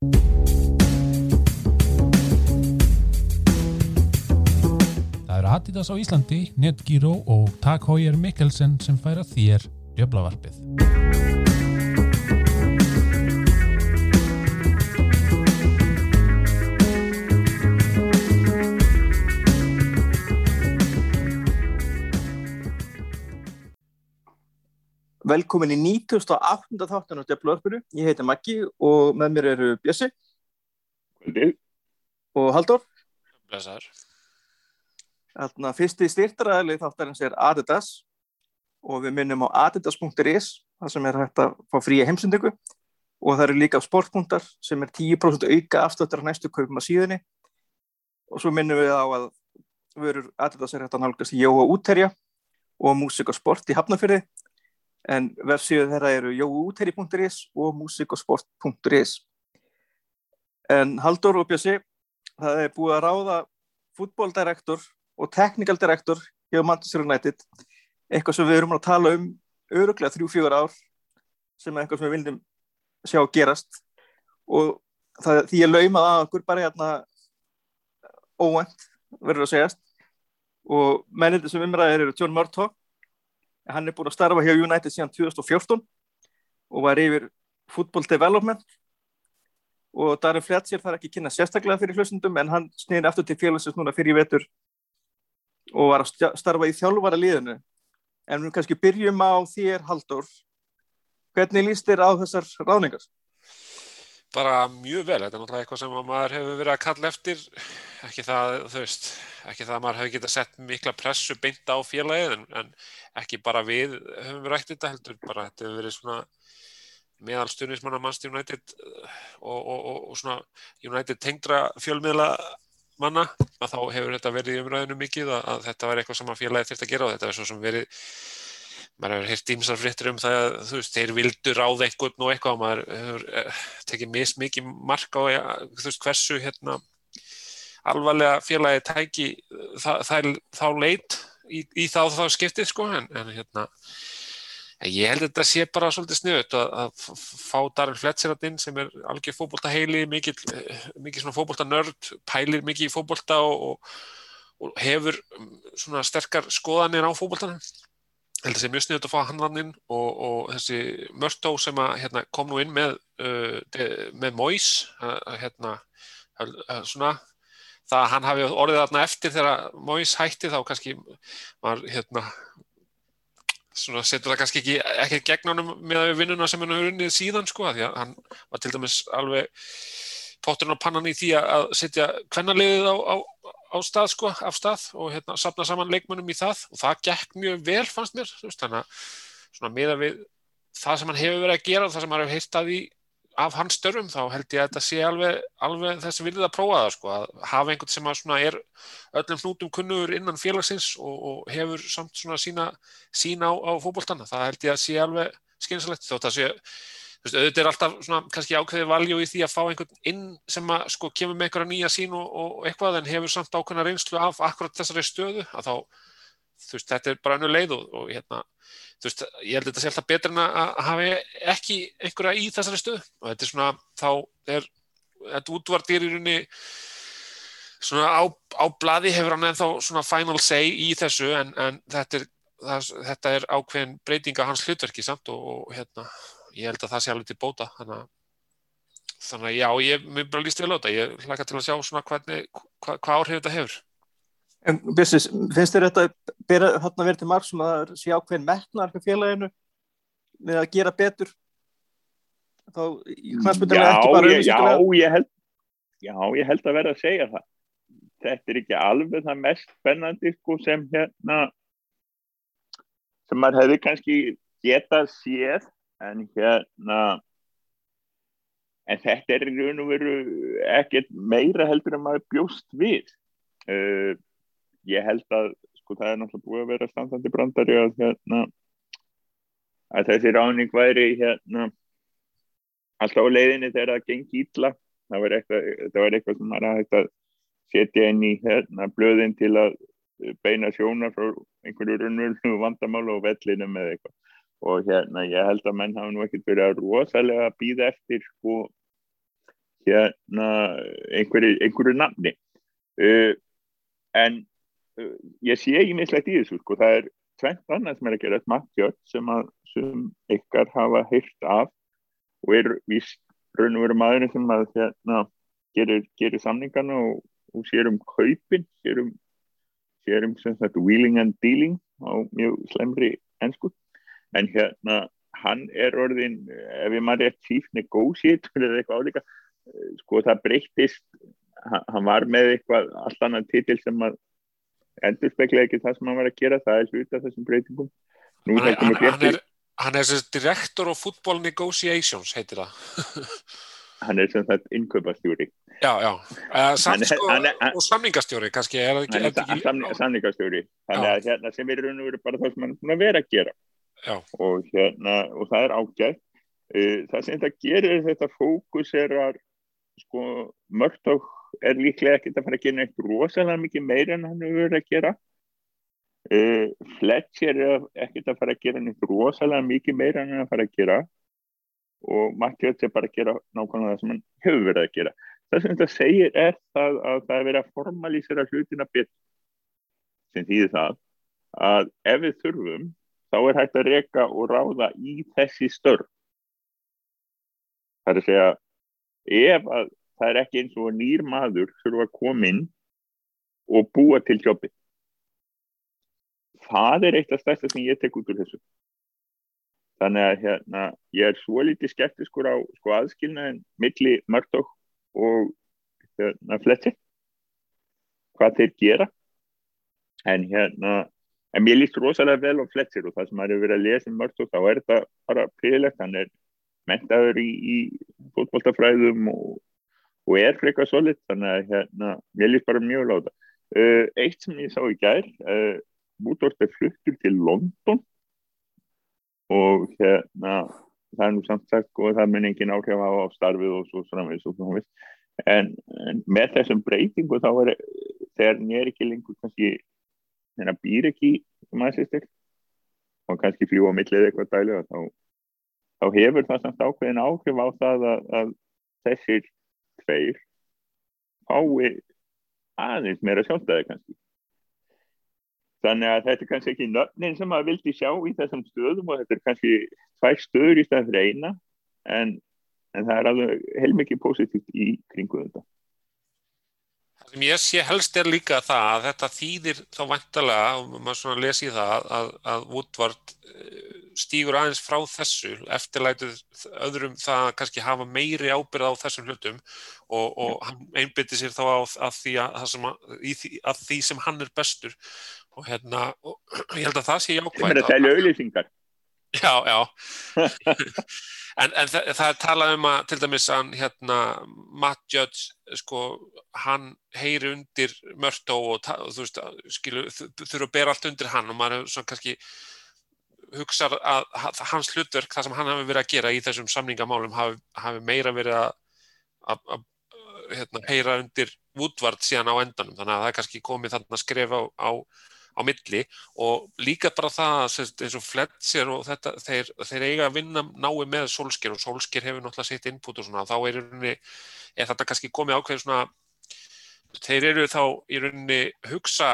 Það eru Adidas á Íslandi, Netgyro og Tag Heuer Mikkelsen sem færa þér djöflavarpið. Velkomin í 98. þáttan á Döflorfinu. Ég heiti Maggi og með mér eru Bjössi Kvöldi. og Halldór. Blessaður. Þarna fyrsti styrtaræðli þáttarins er Adidas og við minnum á adidas.is þar sem er hægt að fá fría heimsendingu og það eru líka sportpunktar sem er 10% auka afstöttur á næstu kaupum að síðunni og svo minnum við á að vörur Adidas er hægt að nálgast í Jóa útterja og músik og sport í Hafnarfyrði en vefsíðu þeirra eru jóuútherri.is og musikosport.is en Haldur og Bjössi það er búið að ráða fútbóldirektor og technical director hjá Manchester United. Eitthvað sem við erum að tala um öruglega þrjú-fjögur ár sem er eitthvað sem við vildum sjá gerast. Og það, því ég laumað að okkur bara hérna óvænt verður að segjast. Og mennindi sem umræðir eru John Murtaugh hann er búin að starfa hjá United síðan 2014 og var yfir football development. Og Darren Fletcher þarf ekki kynna sérstaklega fyrir hlustundum en hann snýði aftur til félagsins núna fyrir vetur og var að starfa í þjálfvara liðinu en við kannski byrjum á þér Haldur hvernig líst þér á þessar ráningar? Bara mjög vel, þetta er náttúrulega eitthvað sem maður hefur verið að kalla eftir, ekki það, þú veist, ekki það að maður hefur getað sett mikla pressu beint á félagið en, en ekki bara við höfum við rætt þetta heldur, bara þetta hefur verið svona meðal stundismanna mannst United og, og, og, og svona United tengdra fjölmiðla manna, að þá hefur þetta verið í umræðinu mikið að, að þetta var eitthvað sem að félagið þurft að gera og þetta er svo sem verið maður hefur heyrt ímsar fréttir um það að þú veist, þeir vildu ráða einhvern og eitthvað og maður hefur eh, tekið mis mikið mark á þú veist, hversu hérna alvarlega félagi tæki það, það, þá leit í, í þá þá skiptið sko en, en hérna ég held að þetta sé bara svolítið sniðut að, að fá Darren Fletcher inn sem er algjör fókbólta heili mikið, mikið svona fókbólta nörd pælir mikið í fókbólta og, og, og hefur svona sterkar skoðanir á fókbóltanum held að það sé mjög sniðut að fá hann hann inn og, og þessi Mörtó sem að, hérna, kom nú inn með, uh, með Mois hérna, svona það að hann hafi orðið þarna eftir þegar Mois hætti þá kannski var hérna svona setur það kannski ekki, ekki gegn honum með vinnuna sem hann hefur unnið síðan sko því að hann var til dæmis alveg potturinn á pannan í því að setja kvennaliðið á, á, á stað sko, af stað og hérna sapna saman leikmönnum í það og það gekk mjög vel fannst mér, veist, þannig að svona miða við það sem hann hefur verið að gera og það sem hann hefur heilt að því af hans störfum þá held ég að þetta sé alveg, alveg vilið að prófa það sko, að hafa einhvern sem að er öllum hnútum kunnugur innan félagsins og, og hefur samt svona sína, sína á, á fókbóltana, það held ég að sé alveg skynsalegt þótt að sé veist, auðvitað er alltaf svona kannski ákveði valjú í því að fá einhvern inn sem að sko kemur með einhverja nýja sín og, og eitthvað en hefur samt ákveðna reynslu af akkurat þessari stöðu að þá, þú veist, þetta er bara einu leið og, og hérna, þú veist, ég held að þetta sé alltaf betur en að hafa ekki einhverja í þessari stöðu. Og þetta er svona, þá er þetta útvartir í rauninni svona á, á bladi hefur hann ennþá svona final say í þessu en, en þetta er það, þetta er ákveðin breytinga hans hlutverki samt og, og hérna ég held að það sé alveg til bóta þannig að, þannig að já, ég mér bara líst vel á þetta, ég hlaka til að sjá svona hvernig, hva, hvað áhrif þetta hefur. En Bissis, finnst þér þetta bera, hérna verið til marg sem að sé ákveðin metnar fyrir félaginu með að gera betur? Þá knastmyndilega ekki bara já, já, ég held já, ég held að verða að segja það. Þetta er ekki alveg það mest spennandi sko sem hérna sem maður hefði kannski getað séð en hérna en þetta er í raun og veru ekkert meira heldur en maður bjóst við. Uh, ég held að sko það er náttúrulega búið að vera standandi brandari að hérna að þessi ráning væri hérna alltaf á leiðinni þegar það gengi ítla það var eitthvað, það var eitthvað sem maður hægt að setja inn í hérna blöðin til að beina sjónar frá einhverju runnvöldu vandamála og vellinu með eitthvað og hérna ég held að menn hafa nú ekkert verið að rosalega býða eftir sko hérna einhverju, einhverju nafni. Uh, en uh, ég sé ekki mislegt í þessu sko, það er tvent annað sem er að gera Mattjörn sem sem ykkar hafa heyrt af og er vist raun og veru maðurinn sem að hérna, gerir, gerir samningarna og, og sér um kaupin sér um, sér um sagt, wheeling and dealing á mjög slemri ennsku en hérna hann er orðin ef ég maður er chief negotiator eða eitthvað álíka. Sko það breyttist hann var með eitthvað allt annan titil sem að endur spekla ekki það sem hann var að gera það er hluta þessum breytingum. Nú, hann, hann, hann er, hann er direktor of football negotiations heitir það. Hann er sem sagt innköpastjóri já já. Uh, samt, sko, og samningastjóri kannski er er ekki, samning, samningastjóri þannig að hérna sem er raun og veru bara það sem hann er verið að gera og, hérna, og það er ágætt. Uh, það sem þetta gerir þetta fókuserar sko Mörtók er líklega ekkert að fara að gera eitthvað rosalega mikið meira en hann hefur verið að gera. Uh, Fletcher er ekkert að fara að gera eitthvað rosalega mikið meira en hann að fara að gera. Og Mattias er bara að gera nákvæmlega það sem hann hefur verið að gera. Það sem þetta segir er það að það er verið að formalísera hlutina betur. Sem þýðir það að ef við þurfum þá er hægt að reyka og ráða í þessi störf. Það er að segja ef að það er ekki eins og nýr maður þurfa að koma inn og búa til jobbi það er eitt af stærsta sem ég tek út úr þessu. Þannig að hérna, ég er svo litið skeptiskur á sko, aðskilnaðin milli Murdoch og hérna, Fletcher. Hvað þeir gera. En hérna en mér líst rosalega vel á Fletcher og það sem maður hefur verið að lesa um Murdoch þá er þetta bara príðilegt, hann er mentaður í, í fótballtafræðum og, og er frekar solid þannig að hérna, ég líf bara mjög láta uh, eitt sem ég sá í gær uh, Mútort er fluttur til London og hérna það er nú samt sagt og það mun engin áhrif á starfið og svo framvegis og svo en, en með þessum breytingu þá er þegar nér ekki lengur kannski þegar býr ekki aðsýstir og kannski fljú á millið eitthvað dælu þá þá hefur það samt ákveðin áhrif á það að, að þessir tveir fái aðeins meira sjálfstæði kannski. Þannig að þetta er kannski ekki nöfnin sem maður vildi sjá í þessum stöðum og þetta er kannski tvær stöður í stað fyrir eina en, en það er alveg heilmikið positíft í kringu þetta. Það sem ég sé helst er líka það að þetta þýðir þá vantalega, og maður svona lesi það, að, að Woodward eh, stýgur aðeins frá þessu, eftirlætuð öðrum það að kannski hafa meiri ábyrð á þessum hlutum og, og hann einbytti sér þá að, að, því að því sem hann er bestur og hérna, og ég held að það sé jákvæmt. Það er að telja auðlýsingar. Já, já. En, en það, það er talað um að til dæmis að hérna, Matt Judge, sko, hann heyri undir Mörtó og, og þú veist, þurfa að bera allt undir hann og maður er svona kannski hugsa að, að hans hlutverk, það sem hann hafi verið að gera í þessum samningamálum hafi, hafi meira verið að, að hérna, heyra undir útvart síðan á endanum, þannig að það er kannski komið þarna að skrifa á, á á milli og líka bara það eins og Fletcher og þetta þeir, þeir eiga að vinna nái með Solskjær og Solskjær hefur náttúrulega sitt input og svona þá er, rauninni, er þetta kannski komið ákveð svona þeir eru þá í rauninni hugsa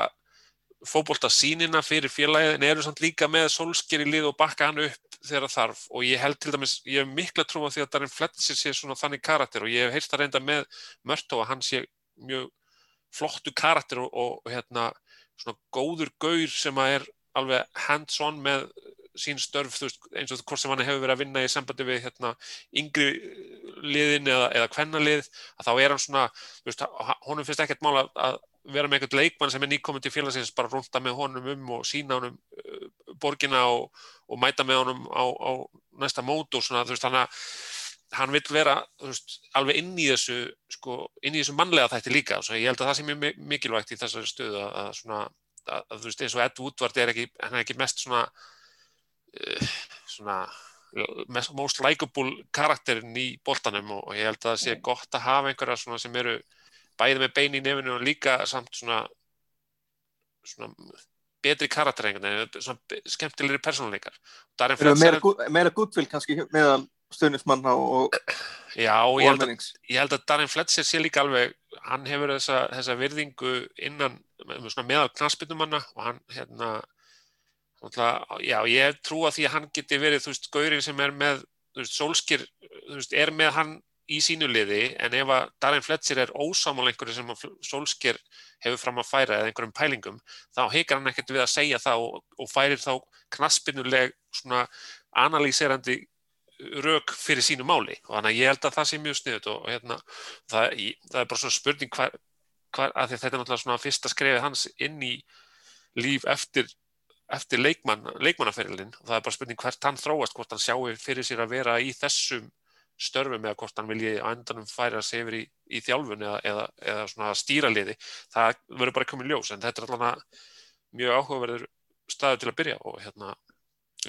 fókbólta sínina fyrir félagið en eru samt líka með Solskjær í lið og bakka hann upp þegar þarf. Og ég held til dæmis, ég hef mikla trú á því að Darin Fletcher sé svona þannig karakter og ég hef heyrst að reynda með Mörtó að hann sé mjög flottu karakter og, og hérna svona góður gaur sem að er alveg hands-on með sín störf, veist, eins og hvort sem hann hefur verið að vinna í sambandi við hérna, yngri liðin eða, eða kvennalið, að þá er hann svona, veist, honum finnst ekkert mála að vera með einhvern leikmann sem er nýkominn til félagsins bara rúnda með honum um og sína honum uh, borgina og, og mæta með honum á, á næsta mót og svona, þú veist, þannig að hann vil vera veist, alveg inn í þessu sko, inn í þessu mannlega þætti líka. Og ég held að það sé mjög mikilvægt í þessari stöðu að, svona, að, að þú veist eins og Ed Woodward er ekki, hann er ekki mest svona uh, svona mest, most likeable karakterinn í boltanum. Og, og ég held að það sé gott að hafa einhverja svona sem eru bæði með bein í nefninu og líka samt svona svona betri karakter einhvern veginn, svona skemmtilegri persónuleikar. Meira, meira gudvill kannski meðal stuðnismanna og, Já, og ég held að ég held að Darren Fletcher sé líka alveg hann hefur þessa, þessa virðingu innan meðal knaspinnumanna og hann hérna náttúrulega, já, ég trú að því að hann geti verið, þú veist, gaurinn sem er með þú veist, Solskir, þú veist, er með hann í sínu liði, en ef að Darren Fletcher er ósámál einhverju sem Solskir hefur fram að færa eða einhverjum pælingum, þá heikar hann ekkert við að segja það og, og færir þá knaspinnuleg svona analýserandi rök fyrir sínu máli. Og þannig að ég held að það sé mjög sniðut og, og hérna, það, í- það er bara svona spurning hvar, hvar, að að þetta er náttúrulega svona fyrsta skrefið hans inn í líf eftir, eftir leikmann, leikmannaferilin og það er bara spurning hvert hann þróast, hvort hann sjáu fyrir sér að vera í þessum störfum eða hvort hann vilji á endanum færa sig yfir í, í þjálfun eða, eða, eða svona stýraliði, það verður bara komið ljós en þetta er allavega mjög áhugaverður staður til að byrja og hérna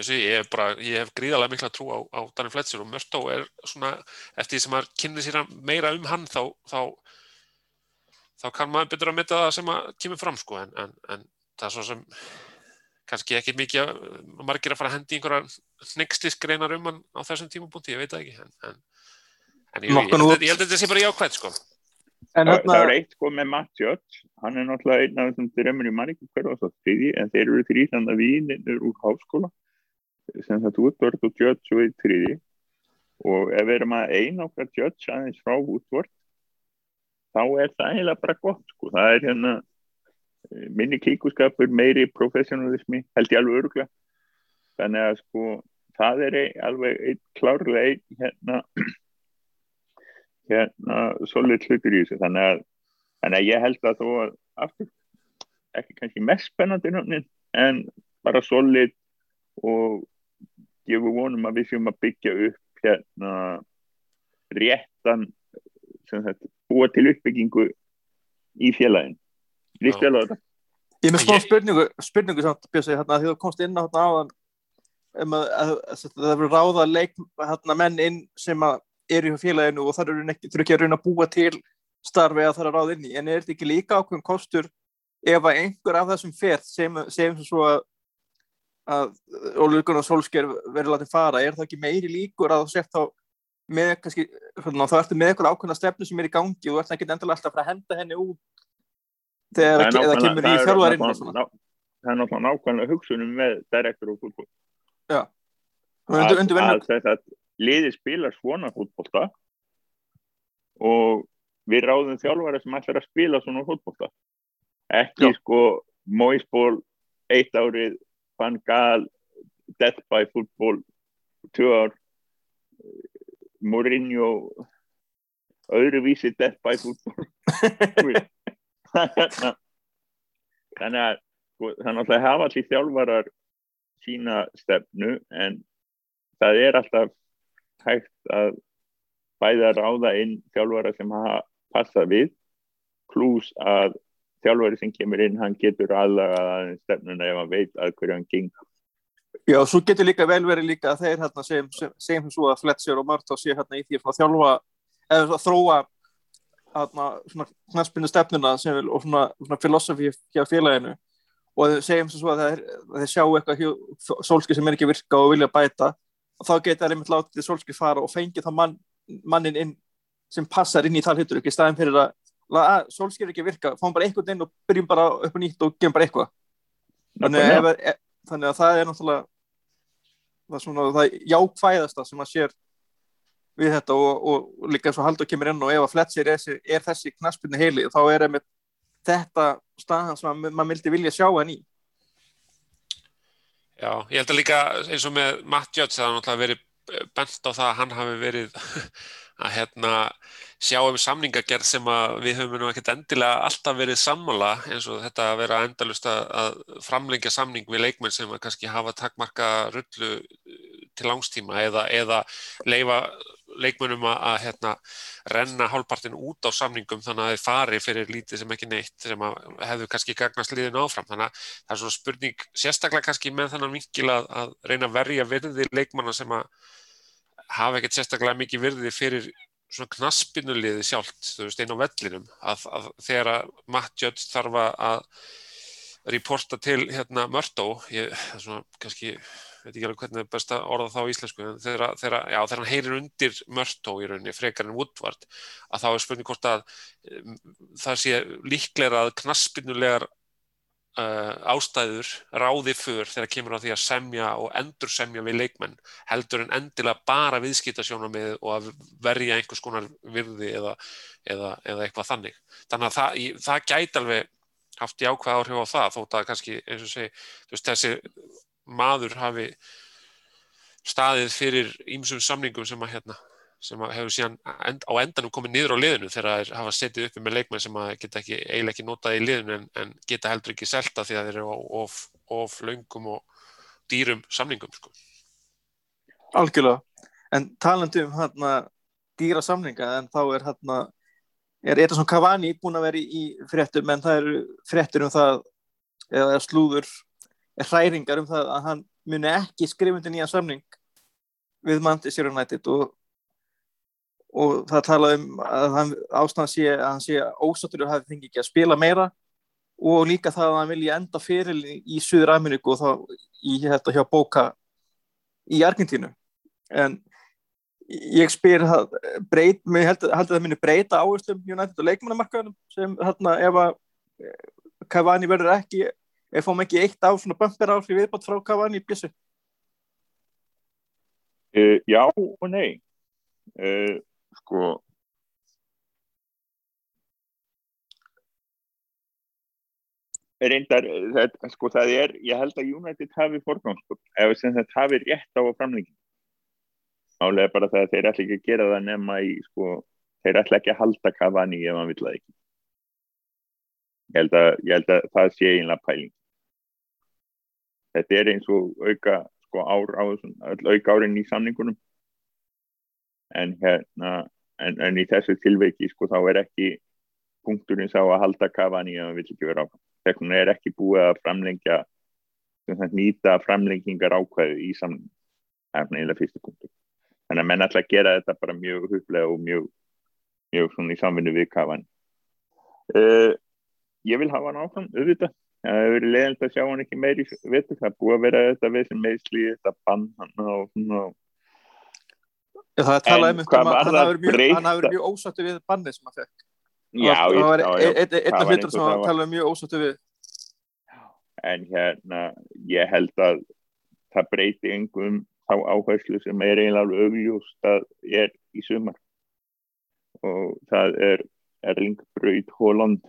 ég, hef bara, ég hef gríðarlega mikla trú á, á Danny Fletcher og Mörtó er svona, eftir því sem maður kynni sér meira um hann þá, þá, þá kann maður betur að metta það sem að kemur fram sko en, en, en það er svo sem kannski ekki mikið að- margir að fara að hendi einhverja hneggslisgreinar um hann á þessum tímapunkti, ég veit það ekki en, en, en ég, ég, held, ég held að þetta sé bara jákvæð sko. En Það, það er hérna, eitt sko með Matt Judge, hann er náttúrulega einn af þessum drömmur í manningu hverju og svo þriði, en þeir eru þrý þannig að vínir úr háskóla, sem þetta Woodward og Judge og í þriði, og ef við erum að einokka Judge aðeins frá Woodward, þá er það eiginlega bara gott sko, það er hérna eh, minni klíkuskapur, meiri professionalismi, held ég alveg öruglega, þannig að sko, það er alveg einn klárlega einn hérna hérna solid hlutur í þessu. Þannig að, þannig að ég held að þó aftur ekki kannski mest spennandi en bara solid og gefur vonum að við séum að byggja upp hérna réttan sem þetta, búa til uppbyggingu í félagin þetta? ég með Ég- spurningu, spurningu samt, Bjössi, hérna, því þú komst inn á hérna áðan um að, að, að, að það verður ráða leik, hérna, menn inn sem að eru hjá félaginu og það eru ekki, ekki að rauna að búa til starfi að það er að ráða inn í, en er þetta ekki líka ákveðum kostur ef að einhver af þessum fer sem, sem svo að að Ólfur Gunnar Solskjær verður látið fara, er það ekki meiri líkur að þú sért þá með kannski, þá ertu með eitthvað ákveðna stefnu sem er í gangi og þú ert ekki endilega alltaf að fara að henda henni út þegar Það kemur í þjálfarinn Það er náttúrulega nákvæmlega hugsunum með direktor og fútból undir að, að þess að liði spilar svona fútbolta og við ráðum þjálfara sem ætlar að spila svona fútbolta ekki Já. sko Moisból eitt árið Van Death by Football ár Mourinho öðruvísi Death by Football. Þannig að sko, þannig að hafa allir þjálfarar sína stefnu en það er alltaf hægt að bæða ráða inn þjálfara sem hafa passað við pluss að þjálfari sem kemur inn hann getur aðlagað stefnuna ef hann veit að hverju hann geng já, svo getur líka vel verið líka að þeir hérna sem, sem, sem svo að Fletcher og Mörtá sé hérna í því að þjálfa eða svona þróa hérna knarspinnu stefnuna sem og svona, svona filosofi hjá félaginu. Og segjum svo að þeir, að þeir sjá eitthvað sólski sem er ekki að virka og vilja bæta þá geta þeir einmitt látið sólski fara og fengi þá mann, mannin inn sem passar inn í það hlutur ekki staðin fyrir að, að sólski er ekki að virka. Fáum bara einhvern inn og byrjum bara upp á nýtt og gefum bara eitthvað. Þannig, að ef, e, þannig að það er náttúrulega það er svona það jákvæðasta sem að sér við þetta og, og, og líka eins og Haldur kemur inn og ef að Fletcher er, er þessi knaspinni heili þá er einmitt þetta staðan sem að maður vildi vilja sjá hann í. Já, ég held að líka eins og með Matt Judge það er náttúrulega verið bent á það að hann hafi verið að hérna sjá um samningagerð sem við höfum nú ekkert endilega alltaf verið sammála eins og þetta að vera endalust að, að framlengja samning við leikmenn sem að kannski hafa takmarka rullu eh, til langstíma eða, eða leifa leikmennum að, að hérna, renna hálfpartin út á samningum þannig að þeir fari fyrir lítið sem ekki neitt sem hefðu kannski gagnast liðinu áfram. Þannig að það er svona spurning sérstaklega kannski með þannig vinkil að, að reyna að verja virði leikmanna sem að hafa ekkert sérstaklega mikið virði fyrir svona knaspinuliði sjálft, þú veist, einn á vellinum að, að þegar að Matt Judge þarf að reporta til hérna Mörtó, ég, það svona kannski veit ekki alveg hvernig er best að orða þá í íslensku, en þegar, þegar, já, þegar hann heyrir undir Mörtó í rauninni, frekar en Woodward, að þá er spurning hvort að um, það sé líklega að knaspinnulegar uh, ástæður ráði för þegar kemur á því að semja og endur semja við leikmenn heldur en endilega bara viðskiptasjónamið og að verja einhvers konar virði eða, eða, eða eitthvað þannig. Þannig að það, það gæti alveg haft jákvæð áhrif á það þótt að kannski eins og segi veist, þessi maður hafi staðið fyrir ímsum samningum sem að hérna sem að hefur síðan end, á endanum komið niður á liðinu þegar það hafa setið uppi með leikmenn sem að geta ekki, eiginlega ekki notað í liðinu en, en geta heldur ekki selta því að þeir eru of, of laungum og dýrum samningum sko. Algjörlega, en talandi um hérna dýra samninga en þá er hérna er svona Cavani búin að vera í fréttum en það eru fréttur um það eða slúður hræringar um það að hann muni ekki skrifundi nýja samning við Manchester United og, og það tala um að hann ástæðan sé að hann sé ósattur og hafi fengið ekki að spila meira og líka það að hann vilja enda fyrir í Suður Ameríku og þá í þetta hjá Boca í Argentínu. En ég spyr það breyt, mér heldur held að það minni breyta áherslum United og leikmannamarkaðunum sem hérna ef að Cavani verður ekki ef fáum ekki eitt á svona bömpir áhrif viðbátt frá Cavani í bjössu uh, Já og nei. Uh, sko. Reyndar það, sko það er, ég held að United hafi forgámskap, ef það hafi rétt á að framlengja. Álega bara það að þeir ætla ekki að gera það nema í sko, þeir ætla ekki að halda Cavani ef hann vil það ekki. Ég held að, ég held að það sé einlega pæling. Þetta er eins og auka sko ár á þessum, auka árin í samningunum en hérna en, en í þessu tilveiki sko þá er ekki punkturinn sá að halda Cavani ef hann vil ekki vera áfram. Þegar er ekki búið að framlengja nýta framlengingar ákvæðu í samningum það er eiginlega fyrstu punktur. Þannig að menn að gera þetta bara mjög huflega og mjög, mjög svona í samvinnu við kafan. Uh, ég vil hafa hann áfram auðvitað, það hefur verið leiðilegt að sjá hann ekki meiri veitur, það búið að vera þetta við sem meðsli, þetta bann og svona Það er talað um að hann hafi verið mjög ósattu við bannið sem hann fekk Já, það var já, einn af hlutur sem hann talaði mjög ósattu við. En hérna ég held að það breyti engum þá áherslu sem er eiginlega augljóst að er í sumar. Og það er Erling Braut Holland.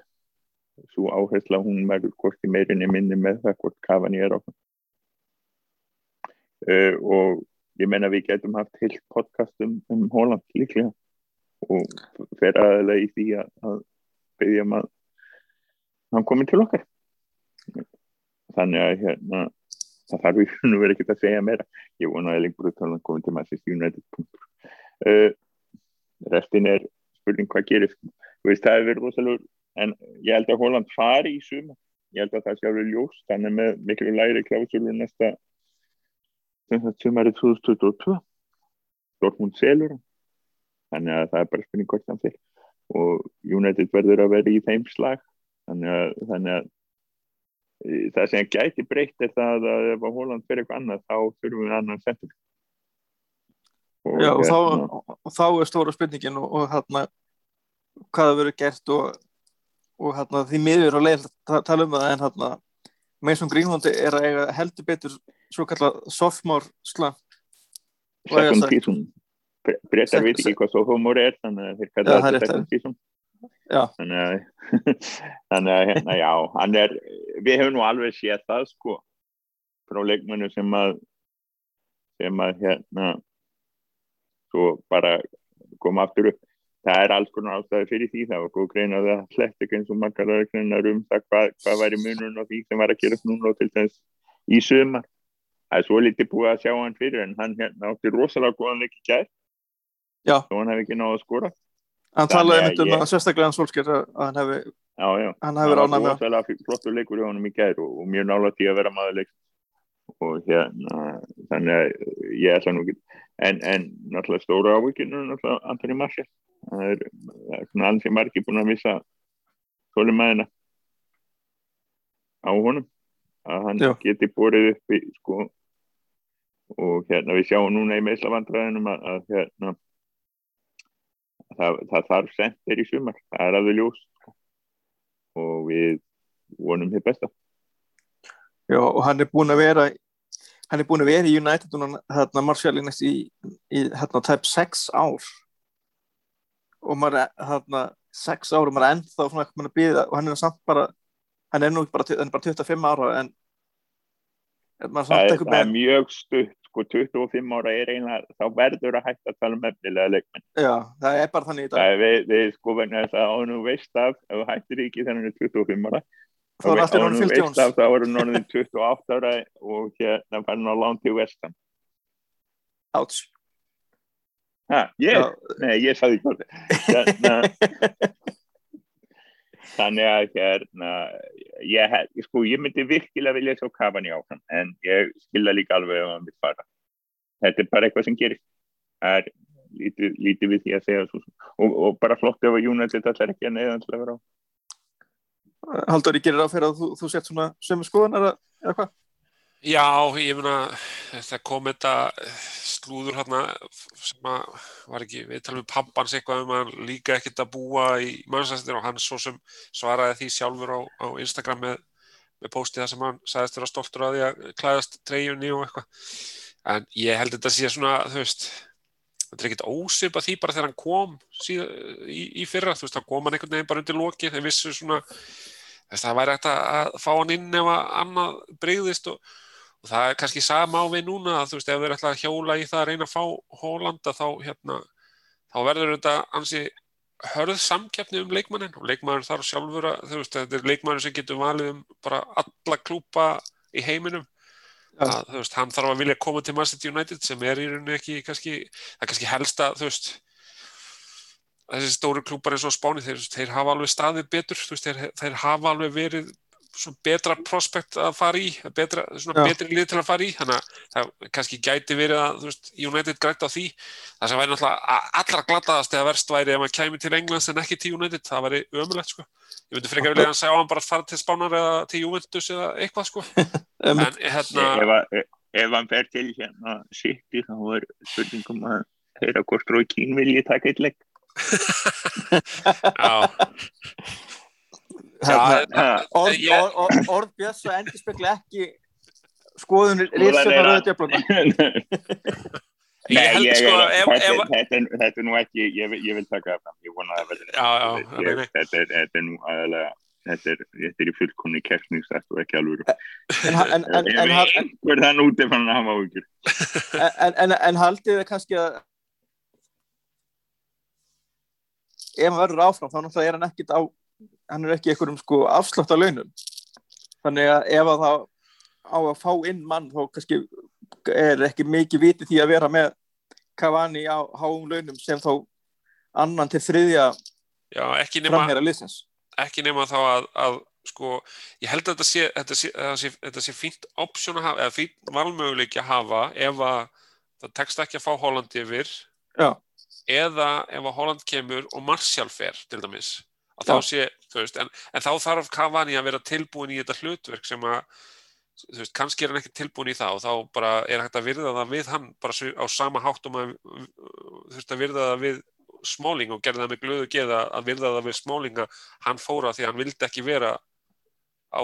Svo áhersla hún verður hvorki meirinni minni með það hvort kafan ég er á. Uh, og ég menna við getum haft heilt podcast um, um Holland líklega. Og fer aðeins í því að, að beðja maður hann komið til okkar. Þannig að hérna það þarf í hún að vera ekkert að segja meira. Ég vona að lengur að tala komið til Manchester United. Uh, restin er spurning hvað gerir veist, það er verið rosalega en ég held að Holland fari í suma ég held að það sé alveg ljóst. Þannig með miklu læri klásulur næsta sumari 2022 Dortmund selur þannig að það er bara spurning hvort það fyrir og United verður að vera í þeim slag. Þannig að, þannig að það sem gæti breytt er það að ef að Holland fyrir eitthvað annað þá þurfum við annan og, Já, og, hérna, þá, og þá er stóra spurningin og, og hérna hvað það verður gert og hérna því miður og leil tala um það en hérna Mason Greenwood er að eiga heldur betur svo kallað sophomore slump second season. Breytar veit ekki hvað sophomore er þannig að þeir kalla þetta second season. Þannig að þannig að hérna já er, við hefum nú alveg séð það sko frá leikmennu sem að sem að hérna svo bara koma aftur upp. Það er alls konar ástæði fyrir því það var góð grein að það hlett ekki eins og margar aðeins um það hvað, hvað væri munun og því sem var að gera núna og til þess í söma það er svo litið búið að sjá hann fyrir en hann hérna átti rosalega góðan leik í gæð og hann hefði ekki náðu að skora. Hann talaði um að sérstaklega hans fólkskir að hann hefði hann hefði ránað með Það. var flottur leikur í honum í gæður og, og mjög nála tí að vera maður leik og hérna þannig að ég ætla nú ekki en, en náttúrulega stóra ávíkinu náttúrulega Antoni Marshall það er, er svona alls ég margi búin að vissa þólumæðina á honum. Að hann já. geti borið upp í sko og hérna við sjáum núna í meðslavandræðinum að, að hérna það, það þarf sendir í sumar, það er alveg ljós sko. og við vonum hér besta Já, og hann er búin að vera hann er búin að vera í United hérna Marcialinist í, í hérna tæp 6 ár og maður hérna 6 ár og maður er ennþá svona eitthvað að býða og hann er samt bara hann er nú bara, er bara 25 ára en það er, það er mjög stutt sko 25 ára er einlega þá verður að hætta að tala um efnilega leikmenn. Já, það er bara þannig í dag. Það við, við sko þess að ánum veist af ef þú hættir ekki þannig að 25 ára. Þá er alltaf náttúrulega Phil Jones. þá er hún orðin 28 ára og hérna hann á lán til vestan Áts ég? Nei, ég sagði ekki hérna þannig að hérna ég, sko, ég myndi virkilega vilja kafan í áfram en ég skilða líka alveg ef hann vil fara. Þetta er bara eitthvað sem gerir það er lítið, lítið við því að segja og, og bara flott ef að United allar ekki að neðanslega vera á. Haldur, ég gerir áferð að þú, þú sett svona sömu skoðunar eða hvað? Já, ég meina þetta kom þetta slúður hérna sem var ekki, við talum um pappans eitthvað um að líka ekkert að búa í mannsæstir og hann svo sem svaraði því sjálfur á, á Instagram með, með postið það sem hann sagðist vera stoltur að því að klæðast treyjunni og eitthvað. En ég held þetta að sé svona þú veist, þetta er ekkert ósip að því bara þegar hann kom síða, í, í fyrra, þú veist, þá kom hann einhvern veginn bara undir loki þeir vissu svona það væri ekkert að fá hann inn ef að annað breyðist og og það er kannski sama á við núna að þú veist ef við erum alltaf að hjóla í það að reyna að fá Hólanda þá hérna þá verður þetta ansi hörð samkeppni um leikmannin og leikmannin þarf sjálfur að þú veist þetta er leikmannin sem getur valið um bara alla klúpa í heiminum ja. að þú veist hann þarf að vilja koma til Manchester United sem er í rauninni ekki kannski, það er kannski helst að þú veist þessi stóru klúpar eins og Spáni þeir, þeir hafa alveg staðið betur veist, þeir, þeir hafa alveg verið betra prospekt að fara í betra, betri lið til að fara í. Þannig að það kannski gæti verið að veist, United grætt á því. Það sem væri náttúrulega allra gladaðast eða verst væri ef maður kæmi til Englands en ekki til United. Það væri ömulegt sko. Ég myndi frekar vilja að segja á hann bara að fara til Spánar eða til Juventus eða eitthvað sko. En hérna ef, ef hann fer til hérna City þá er spurningum að heyra hvort Rói Kín vilji taka eitt legg Já orð Björns og endur spekla ekki skoðunir rýrsöfnar auðvitað djöfluna Nei, ég, ég, sko, þetta, er nú ekki, ég, ég vil taka það fram, ég vona að þetta þetta, er nú aðalega, þetta er, í fullkonni kersningstætt og ekki alveg. Einhver þann út ef hann hafa áhugjur. En haldið það kannski að ef hann verður áfram, þá náttúrulega er hann ekkit á hann er ekki einhverjum sko afslátt af launum þannig að ef að það á að fá inn mann þá kannski er ekki mikið vitið því að vera með Cavani á háum launum sem þá annan til þriðja Já, ekki nema, ekki nema þá að, að sko, ég held að þetta sé, þetta sé, þetta sé, þetta sé fínt option að hafa, eða fínt valmöguleiki að hafa ef að það tekst ekki að fá Holland yfir Já. eða ef að Holland kemur og Martial fer til dæmis að þá sé, veist, en, en þá þarf Cavani að vera tilbúin í þetta hlutverk sem að, veist, kannski er hann ekki tilbúin í það og þá bara er hægt að virða það við hann bara á sama háttum að, að virða það við Smáling og gerði það með glöðu geða að virða það við Smáling að hann fóra því að hann vildi ekki vera á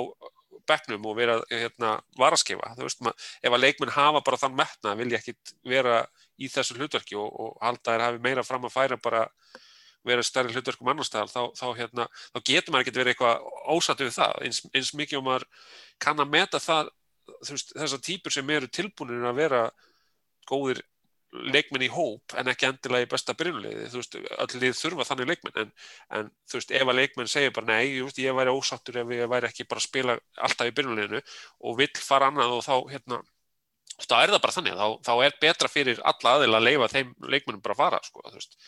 begnum og vera, hérna, varaskefa, þú veist, mað, ef að leikminn hafa bara þann metna, vilja ekki vera í þessu hlutverki og, og halda þær hafi meira fram að færa bara verið stærri hlutverkum annar staðar þá, þá, hérna, þá getur maður ekki verið eitthvað ósattu við það. Eins, eins mikið og maður kann að meta það þessar típur sem eru tilbúinir að vera góðir leikmenn í hóp en ekki endilega í besta byrjunliði, þú veist, allir þurfa þannig leikmenn. En, en þú veist, ef að leikmenn segir bara nei, veist, ég væri ósattur ef ég væri ekki bara að spila alltaf í byrjunliðinu og vill fara annað og þá hérna, þá er það bara þannig, þá, þá er betra fyrir alla aðeila að leifa þeim leikmennum bara að fara, sko, þú veist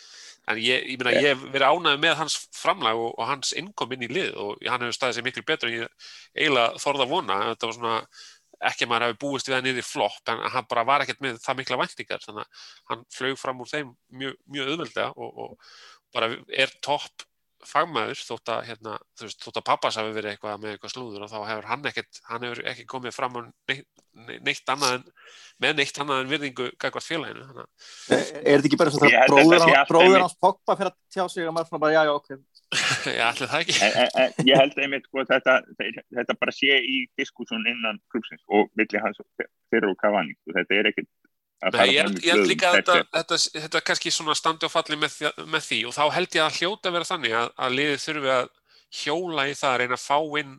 en ég, ég, ég hef verið ánæðið með hans framlag og, og hans innkom inn í lið og hann hefur staðið sér miklu betur en ég eiginlega þorða að vona. Þetta var svona, ekki að maður hefði búist við hann yfir flopp en hann bara var ekkert með það mikla væntingar þannig að hann flög fram úr þeim mjög, mjög auðvelda og, og bara er topp fagmaður þótt að, hérna, veist, þótt að pappas hafi verið eitthvað með eitthvað slúður og þá hefur hann ekkert, hann hefur ekki komið fram á neitt, neitt annað en, með neitt annað en virðingu gagvart félaginu. Er, er þetta ekki bara svona Ég bróður, allt bróður hans Pogba fyrir að tjá sig og maður svona bara já, já, ok. Já, allir það ekki. en, en, ég held einmitt sko þetta, þetta bara sé í diskussjón innan klubsins og milli hans og þeirra og og þetta er að Nei, ég held, ég held líka að Þetta þetta, þetta, kannski standi og falli með, með því og þá held ég að hljóta að vera þannig að, að liðið þurfi að hjóla í það að reyna að fá inn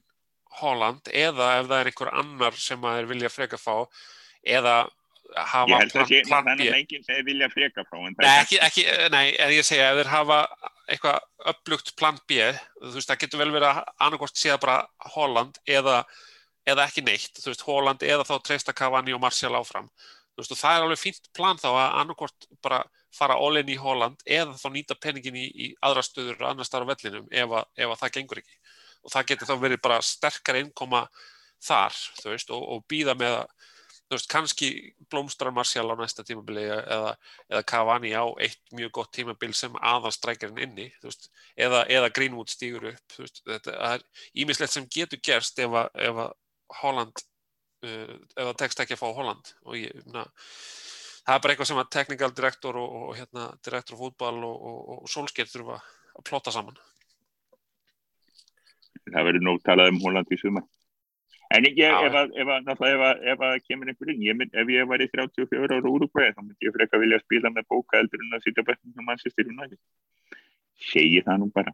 Holland eða ef það er einhver annar sem að þeir vilja freka fá eða hafa ég held að plan, sé plan þannig B. að enginn sem vilja freka það Nei, er ekki, ekki, nei, en ég segja ef þeir hafa eitthvað upplugt plan B, þú veist, það getur vel verið að annarkort séða bara Holland eða, eða ekki neitt, þú veist, Holland eða þá treysta Cavani og Martial áfram. Veist, það er alveg fínt plan þá að annarkort bara fara all in í Holland eða þá nýta peningin í, í aðra stöður og annar starf vellinum ef, að- ef að það gengur ekki. Og það getur þá verið bara sterkar innkoma þar, veist, og, og býða með að, veist, kannski blómstrar Martial á næsta tímabili eða, eða Cavani á eitt mjög gott tímabil sem aðalstrækjarinn inni veist, eða, eða Greenwood stígur upp veist, þetta er ímislegt sem getur gerst ef að, Holland ef það tekst ekki að fá Holland. Og ég, na, það er bara eitthvað sem að technical director og, og hérna, director fútball og, og, og Solskjaer þurfa að plotta saman. Það verður nóg talað um Holland í sumar. En ég, Já. ef að, ef að, ef að, ef að kemur einhver inn, ég mynd, ef ég var í 34 ára úrugvæði, þá myndi ég freka vilja spila með bóka eldur en að sitja bættum sem Manchester United. Segi það nú bara.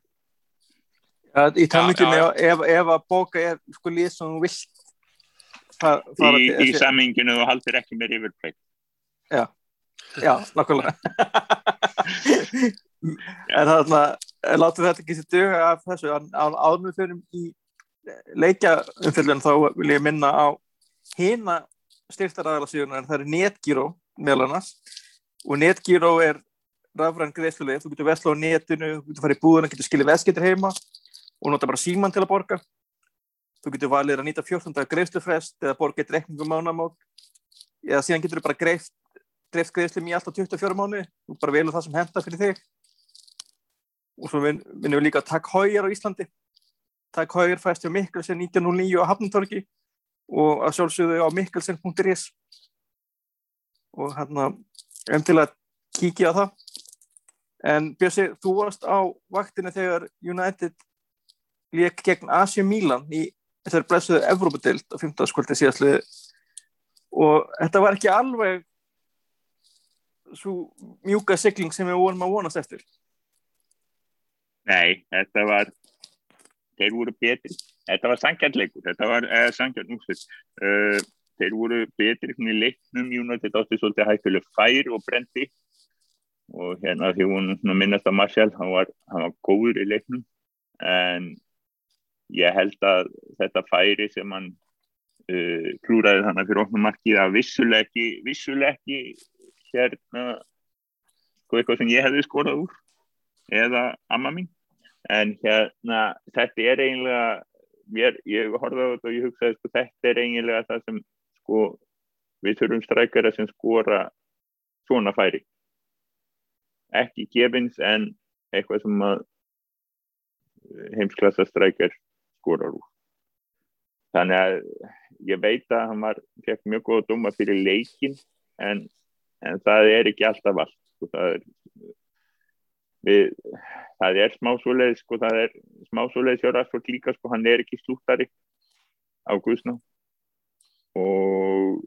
Ja, Í talningum já, ef, að bóka er sko lið sem þú vilt far, fara í, til- í samminginu og haldir ekki með yfirbreyt Já, nákvæmlega. En það er látum þetta ekki sér duga af þessu. Að áðnum við fyrir í leikja umfyllun þá vil ég minna á hina styrtaræðala síðan en það er Netgyro meðal annars. Og Netgyro er rafræn greiðsluleg, þú getur vesla á netinu þú getur farið í búðuna, getur skilið veskettir heima og nota bara síman til að borga þú getur valið að nýta 14. daga greiðslufrest eða borga eitt reikningum mánamót. Eða síðan getur þú bara greift dreift greiðslum í alltaf 24 mánu og bara velur það sem henda fyrir þig. Og svo vin, vinnum við líka takk hójar á Íslandi. Takk hójar fæst hjá Mikkelsen 1909 á Hafnartorgi og að sjálfsögðu á mikkelsen.is og hérna um til að kíkja á það. En Björsi, þú varst á vaktinu þegar United leik gegn Asia Milan í þessari blessuðu Evrópadeild á 15. skvöldi síðastliði og þetta var ekki alveg svo mjúka sigling sem við vorum að vonast eftir. Nei, þetta var þeir voru betri þetta var sangjarnleikur, þetta var eh, sangjarn uh, þeir voru betri í leiknum, United átti svolítið hættuleg fær og brendi og hérna því hún minnast að Martial, hann var, hann var góður í leiknum en ég held að þetta færi sem hann uh, klúraði þannig fyrir okkur markið að vissuleg ekki, vissuleg ekki hérna sko eitthvað sem ég hefði skorað úr eða amma mín. En hérna þetta er eiginlega mér, ég horfði á þetta og ég hugsaði sko þetta er eiginlega það sem sko við þurfum strækara sem skora svona færi. Ekki gefins en eitthvað sem að heimsklassa strækjar skorar úr. Þannig að ég veit að hann var fekk mjög góða dóma fyrir leikin en, en það er ekki alltaf allt sko, það er við, það er smá svoleið sko, það er smá svoleið hjá Rashford líka sko, hann er ekki slúttari á Guðsná og